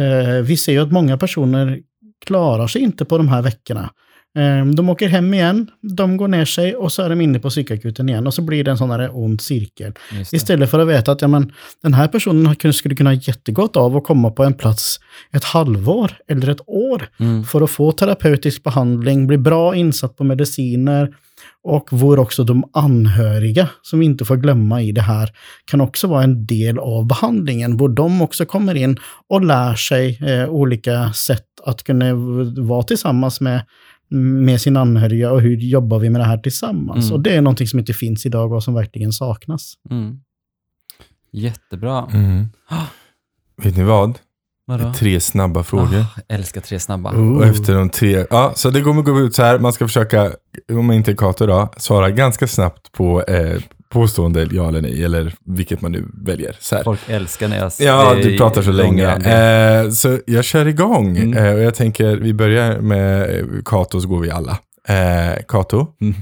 Eh, vi ser ju att många personer klarar sig inte på de här veckorna. Eh, de åker hem igen, de går ner sig och så är de inne på psykakuten igen och så blir det en sån här ond cirkel. Istället för att veta att ja, men, den här personen skulle kunna ha jättegott av att komma på en plats ett halvår eller ett år Mm. för att få terapeutisk behandling, bli bra insatt på mediciner och vore också de anhöriga, som vi inte får glömma i det här, kan också vara en del av behandlingen, hvor de också kommer in och lär sig eh, olika sätt att kunna vara tillsammans med, med sin anhöriga och hur jobbar vi med det här tillsammans. Mm. Och det är någonting som inte finns idag och som verkligen saknas. Mm. Jättebra. Mm. Ah, Vet ni vad? Vadå? Tre snabba frågor. Ah, älskar tre snabba. Oh. Och efter de tre, ja, så det kommer gå ut så här, man ska försöka, om man inte är Kato då, svara ganska snabbt på eh, påstående ja eller nej, eller vilket man nu väljer. Så här. Folk älskar när jag Ja, det är du pratar så länge. Eh, så jag kör igång. Mm. Eh, och jag tänker, vi börjar med eh, Kato så går vi alla. Eh, Kato, Mm.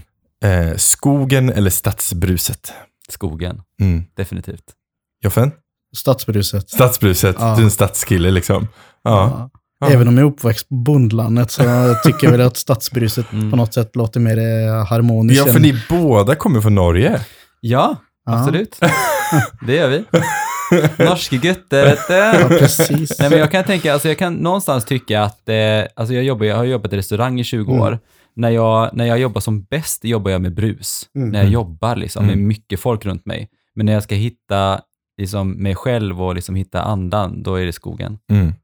eh, skogen eller stadsbruset? Skogen, Mm. definitivt. Joffen? Stadsbruset. Stadsbruset, Ja. du är en stadskille liksom. Ja. Ja. Även om jag är uppväxt på bondlandet så tycker jag väl att stadsbruset Mm. på något sätt låter mer eh, harmoniskt. Ja, för än- ni båda kommer från Norge. Ja, Ja. absolut. Det gör vi. Norske gutter, vet Ja, du. precis. Nej, men jag kan tänka, alltså jag kan någonstans tycka att, eh, alltså jag, jobbar, jag har jobbat i restaurang i 20 Mm. år. När jag, när jag jobbar som bäst jobbar jag med brus. Mm. När jag jobbar liksom, med Mm. mycket folk runt mig. Men när jag ska hitta liksom, mig själv och liksom hitta andan, då är det skogen. Mm.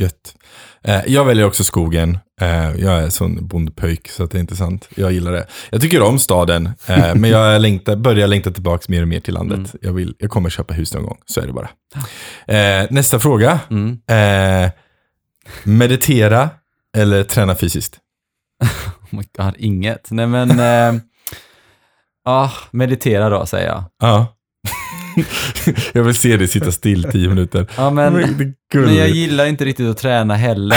Gött. Eh, jag väljer också skogen. Eh, jag är sån bondpöjk så att det är inte sant. Jag gillar det. Jag tycker om staden, eh, men jag längtar, börjar längta tillbaka mer och mer till landet. Mm. Jag, vill, jag kommer köpa hus någon gång, så är det bara. Eh, nästa fråga. Mm. Eh, meditera eller träna fysiskt? Oh my God, inget. Nej men, eh, ah, meditera då säger jag. Ja. jag vill se dig sitta still tio minuter. Ja men, men jag gillar inte riktigt att träna heller.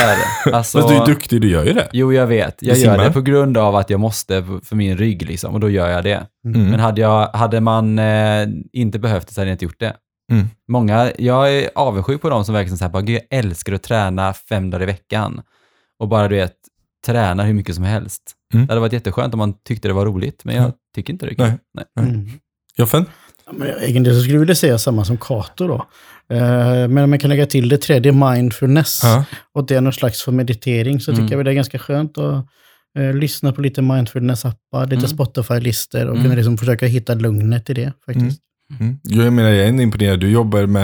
Alltså, Fast du är duktig, du gör ju det. Jo, jag vet. Jag Du gör simmar. det på grund av att jag måste för min rygg liksom, och då gör jag det. Mm. Men hade, jag, hade man eh, inte behövt det så hade jag inte gjort det. Mm. Många, jag är avundsjuk på de som verkligen säger bara, "Gud, jag älskar att träna fem dagar i veckan. Och bara du vet, träna hur mycket som helst. Mm. Det hade varit jätteskönt om man tyckte det var roligt, men jag Mm. tycker inte det. Nej. Nej. Mm. Joffen? Men jag- Egentligen så skulle jag vilja säga samma som Kato då. Eh, Men om man kan lägga till det tredje, mindfulness, Ja. och det är någon slags för meditering, så Mm. tycker jag väl det är ganska skönt att eh, lyssna på lite mindfulness-appar, lite Mm. Spotify-listor och Mm. kunna liksom försöka hitta lugnet i det faktiskt. Mm. Jag menar, jag är imponerad. Du jobbar med,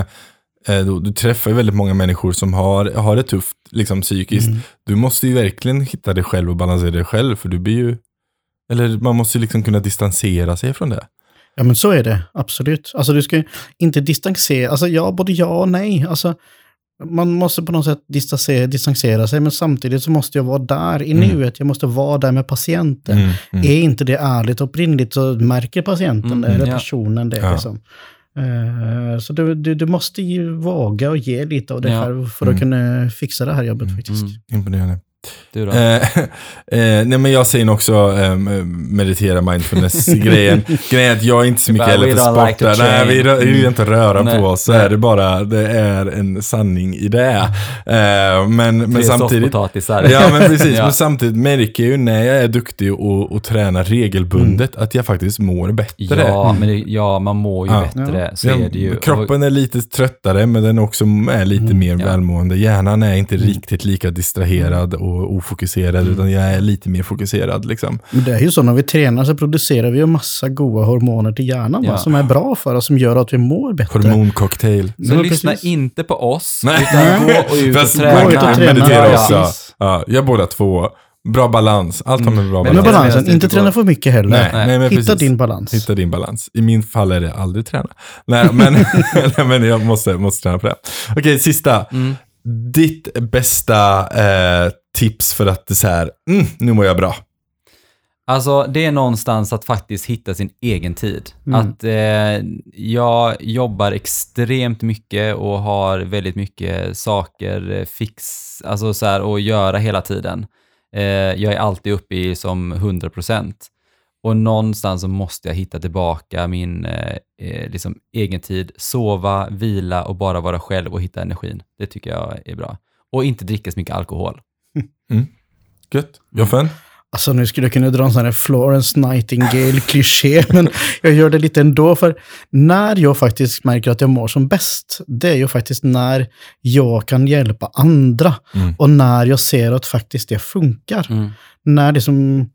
eh, du, du träffar ju väldigt många människor som har, har det tufft liksom, psykiskt. Mm. Du måste ju verkligen hitta dig själv och balansera dig själv, för du blir ju, eller man måste ju liksom kunna distansera sig från det. Ja, men så är det. Absolut. Alltså du ska inte distansera, alltså ja, både ja och nej. Alltså, man måste på något sätt distansera, distansera sig, men samtidigt så måste jag vara där i Mm. nuet. Jag måste vara där med patienten. Mm, mm. Är inte det ärligt och uppriktigt så märker patienten Mm, det, eller ja. personen det. Ja. Liksom. Eh, så du, du, du måste ju våga och ge lite av dig Ja. själv för Mm. att kunna fixa det här jobbet faktiskt. Mm. Imponerande. Du då? Eh, eh, nej men jag säger också eh, meditera mindfulness-grejen. Grejen är att jag är inte så mycket heller för like sport. to nej, vi vill inte röra Nej, på oss. Så nej. är det bara, det är en sanning i det. Eh, men, men samtidigt... Ja men precis, Ja. men samtidigt märker jag ju när jag är duktig och, och tränar regelbundet att jag faktiskt mår bättre. Ja, men det, ja, man mår ju Ja. bättre. Så Ja, är det ju. Kroppen är lite tröttare men den också är lite Mm, mer välmående. Hjärnan är inte Mm. riktigt lika distraherad och ofokuserad Mm. utan jag är lite mer fokuserad liksom. Men det är ju så, när vi tränar så producerar vi ju massa goda hormoner till hjärnan va, Ja. som är bra för oss, som gör att vi mår bättre. Hormoncocktail. Så Ja, lyssna precis. inte på oss, Nej. utan gå och ut och träna. gå ut och träna. meditera Ja, också. ja. Ja, jag båda två. Bra balans. Allt har med bra Men Men med balans. medan balansen, inte träna för mycket heller. Nej, nej, men Hitta precis. din balans. Hitta din balans. I min fall är det aldrig träna. Nej, men, nej, men jag måste, måste träna på det. Okej, sista. Mm. Ditt bästa eh, tips för att det är så här, mm, nu mår jag bra. Alltså det är någonstans att faktiskt hitta sin egen tid. Mm. Att eh, jag jobbar extremt mycket och har väldigt mycket saker eh, fix, alltså så här, att göra hela tiden. Eh, jag är alltid uppe i som 100 procent. Och någonstans så måste jag hitta tillbaka min eh, eh, liksom egen tid, sova, vila och bara vara själv och hitta energin. Det tycker jag är bra. Och inte dricka så mycket alkohol. Gött. Joffen? Alltså nu skulle jag kunna dra en sån här Florence Nightingale-kliché, men jag gör det lite ändå. För när jag faktiskt märker att jag mår som bäst, det är ju faktiskt när jag kan hjälpa andra. Mm. Och när jag ser att faktiskt det funkar. Mm. När det, som,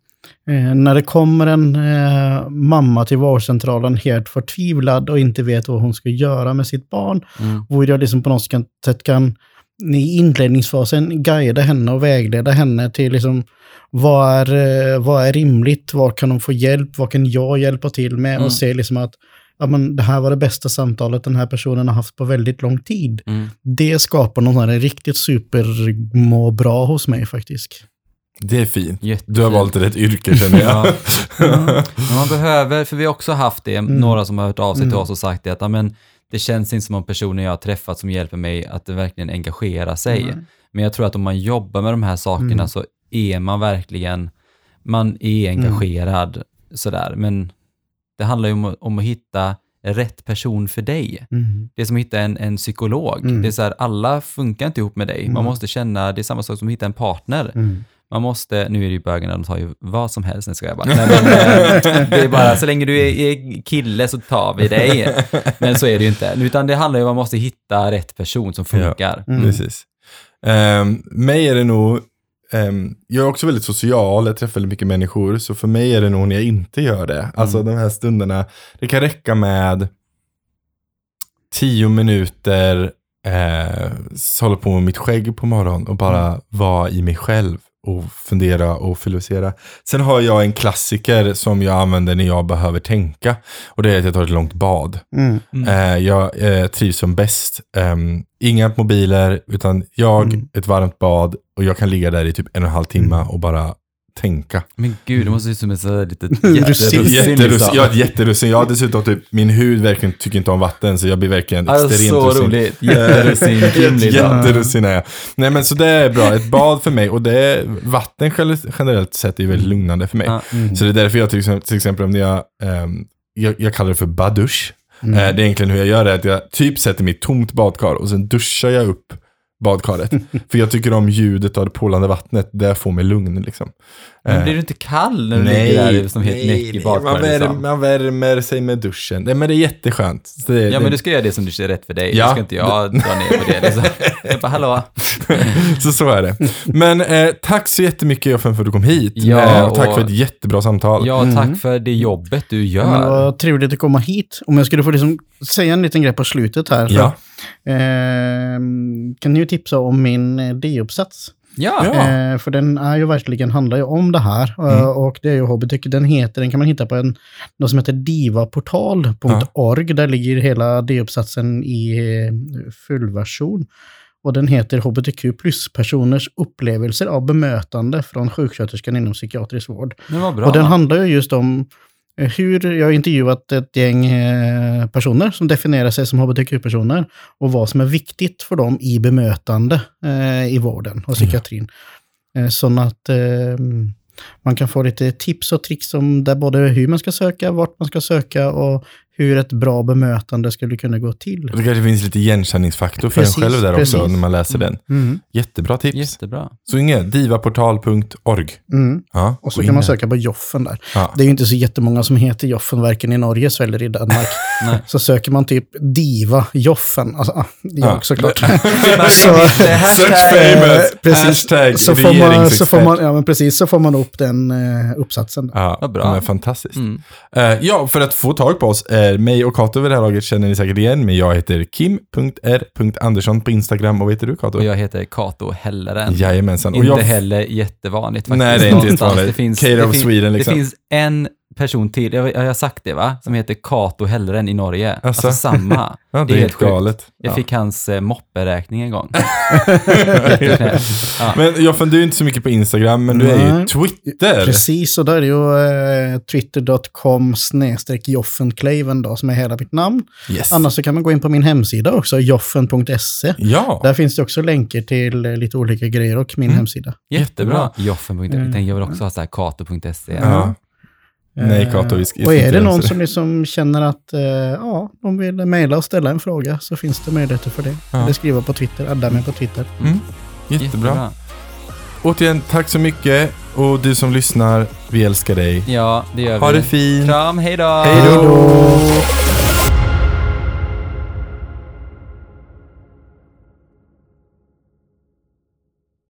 eh, när det kommer en eh, mamma till vårdcentralen helt förtvivlad och inte vet vad hon ska göra med sitt barn. Mm. Och jag liksom på något sätt kan i inledningsfasen guida henne och vägleda henne till liksom, vad, är, eh, vad är rimligt, vad kan hon få hjälp, vad kan jag hjälpa till med Mm. och se liksom att ja, men det här var det bästa samtalet den här personen har haft på väldigt lång tid. Mm. Det skapar någon här riktigt super må bra hos mig faktiskt. Det är fint. Jättefint. Du har valt rätt yrke känner jag. Ja. Men man behöver, för vi har också haft det, några som har hört av sig till Mm. oss och sagt det, att men, det känns inte som om personer jag har träffat som hjälper mig att verkligen engagera sig. Nej. Men jag tror att om man jobbar med de här sakerna Mm. så är man verkligen, man är engagerad sådär. Men det handlar ju om, om att hitta rätt person för dig. Mm. Det är som att hitta en, en psykolog. Mm. Det är så här, alla funkar inte ihop med dig. Man Mm. måste känna, det är samma sak som att hitta en partner. Mm. man måste, nu är det ju bögarna, de tar ju vad som helst, nu ska jag bara. Nej, men, eh, det är bara, så länge du är, kille så tar vi dig. Men så är det ju inte. Utan det handlar ju om att man måste hitta rätt person som funkar. Mm. Precis. Um, mig är det nog, ehm, jag är också väldigt social, jag träffar väldigt mycket människor, så för mig är det nog när jag inte gör det. Alltså de här stunderna, det kan räcka med tio minuter, eh, hålla på med mitt skägg på morgonen och bara vara i mig själv och fundera och filosofera. Sen har jag en klassiker som jag använder när jag behöver tänka och det är att jag tar ett långt bad. Mm. Eh, jag eh, trivs som bäst. Ehm, inga mobiler, utan jag, Mm. ett varmt bad och jag kan ligga där i typ en och en halv timme och bara tänka. Men gud, det måste se ut som ett sådär litet Russin. jätterussin. Jätterussin, liksom. jag är ett jätterussin. Jag har dessutom typ, min hud verkligen tycker inte om vatten så jag blir verkligen Alltså, extremt så russin. roligt. Jätterussin. Jätterussin är jag. Nej men så det är bra, ett bad för mig och det är, vatten generellt- sett är väldigt lugnande för mig. Ja. Mm. Så det är därför jag till exempel, till exempel om jag, ehm, jag, jag kallar det för badusch. Mm. Eh, det är egentligen hur jag gör det, att jag typ sätter mig i tomt badkar och sen duschar jag upp badkaret. för jag tycker om ljudet av det polande vattnet, det får mig lugn liksom. Men Eh, blir du inte kall när du ligger där som helt näck i man, badkaret? värmer, Liksom? man värmer sig med duschen. Nej, men det är jätteskönt. Det, Ja, det, men du ska göra det som du ser rätt för dig. Ja. Ja. ska inte jag dra ner på det. Liksom. Jag bara, hallå? så så är det. Men eh, tack så jättemycket för att du kom hit. Ja, eh, och tack och- för ett jättebra samtal. Ja, Mm. tack för det jobbet du Ja, men gör. var trevligt att komma hit. Om jag skulle få liksom säga en liten grej på slutet här. Ja. Ehm, kan ni ju tipsa om min eh, D-uppsats. Ja. Ja. Eh, för den är ju verkligen, handlar ju om det här. eh, Mm. Och det är ju hobbytyck. Den heter, den kan man hitta på en, något som heter divaportal.org. Där ligger hela D-uppsatsen i eh, fullversion. Och den heter HBTQ plus-personers upplevelser av bemötande från sjuksköterskan inom psykiatrisk vård. Det var bra. Och den handlar ju just om hur, jag har intervjuat ett gäng eh, personer som definierar sig som hbtq-personer och vad som är viktigt för dem i bemötande eh, i vården och psykiatrin. Eh, så att man kan få lite tips och tricks om där både hur man ska söka, vart man ska söka och hur ett bra bemötande skulle kunna gå till. Det kanske finns lite igenkänningsfaktor för Precis, en själv där precis. också när man läser den. Mm. Jättebra tips. Jättebra. Så inget, divaportal.org. Mm. Ja, Och så kan in man söka på Joffen där. Ja. Det är ju inte så jättemånga som heter Joffen, varken i Norge eller i Danmark. Nej. Så söker man typ Diva Joffen, alltså jag Ja. såklart. Så, Search famous. precis. Hashtag så får man, så får man, ja men precis, så får man upp den eh, uppsatsen. Ja, bra. ja, men fantastiskt. Mm. Eh, ja, för att få tag på oss, eh, mig och Kato vid det här laget känner ni säkert igen, men jag heter kim.r.andersson på Instagram och vad heter du Kato? Jag heter Kato Helleren. Jajamensan. Och Inte jag, heller jättevanligt faktiskt. Nej, det är inte jättevanligt. Det finns, det of Sweden, liksom. Det finns en person till, jag, jag har sagt det va, som heter Kato Helleren i Norge. Asså? Alltså samma. ja, det är helt sjukt. galet. Jag Ja. fick hans eh, mopperäkning en gång. Ja. Men Joffen, du är inte så mycket på Instagram, men du är ju Nej. Twitter. Precis, och där är det ju eh, twitter.com snedstreck joffenclaven då, som är hela mitt namn. Yes. Annars så kan man gå in på min hemsida också, joffen.se. Ja. Där finns det också länkar till eh, lite olika grejer och min Mm. hemsida. Jättebra. Joffen.se. Mm. Jag vill också ha så här kato.se. ja. Nej, Kato, vi ska Och är det någon som liksom känner att eh, ja, de vill mejla och ställa en fråga så finns det möjligheter för det. Ja. Eller skriva på Twitter, adda mig på Twitter. Mm. Jättebra. Återigen, tack så mycket. Och du som lyssnar, vi älskar dig. Ja, det gör vi. Ha det fint. Kram, hej då! Hej då!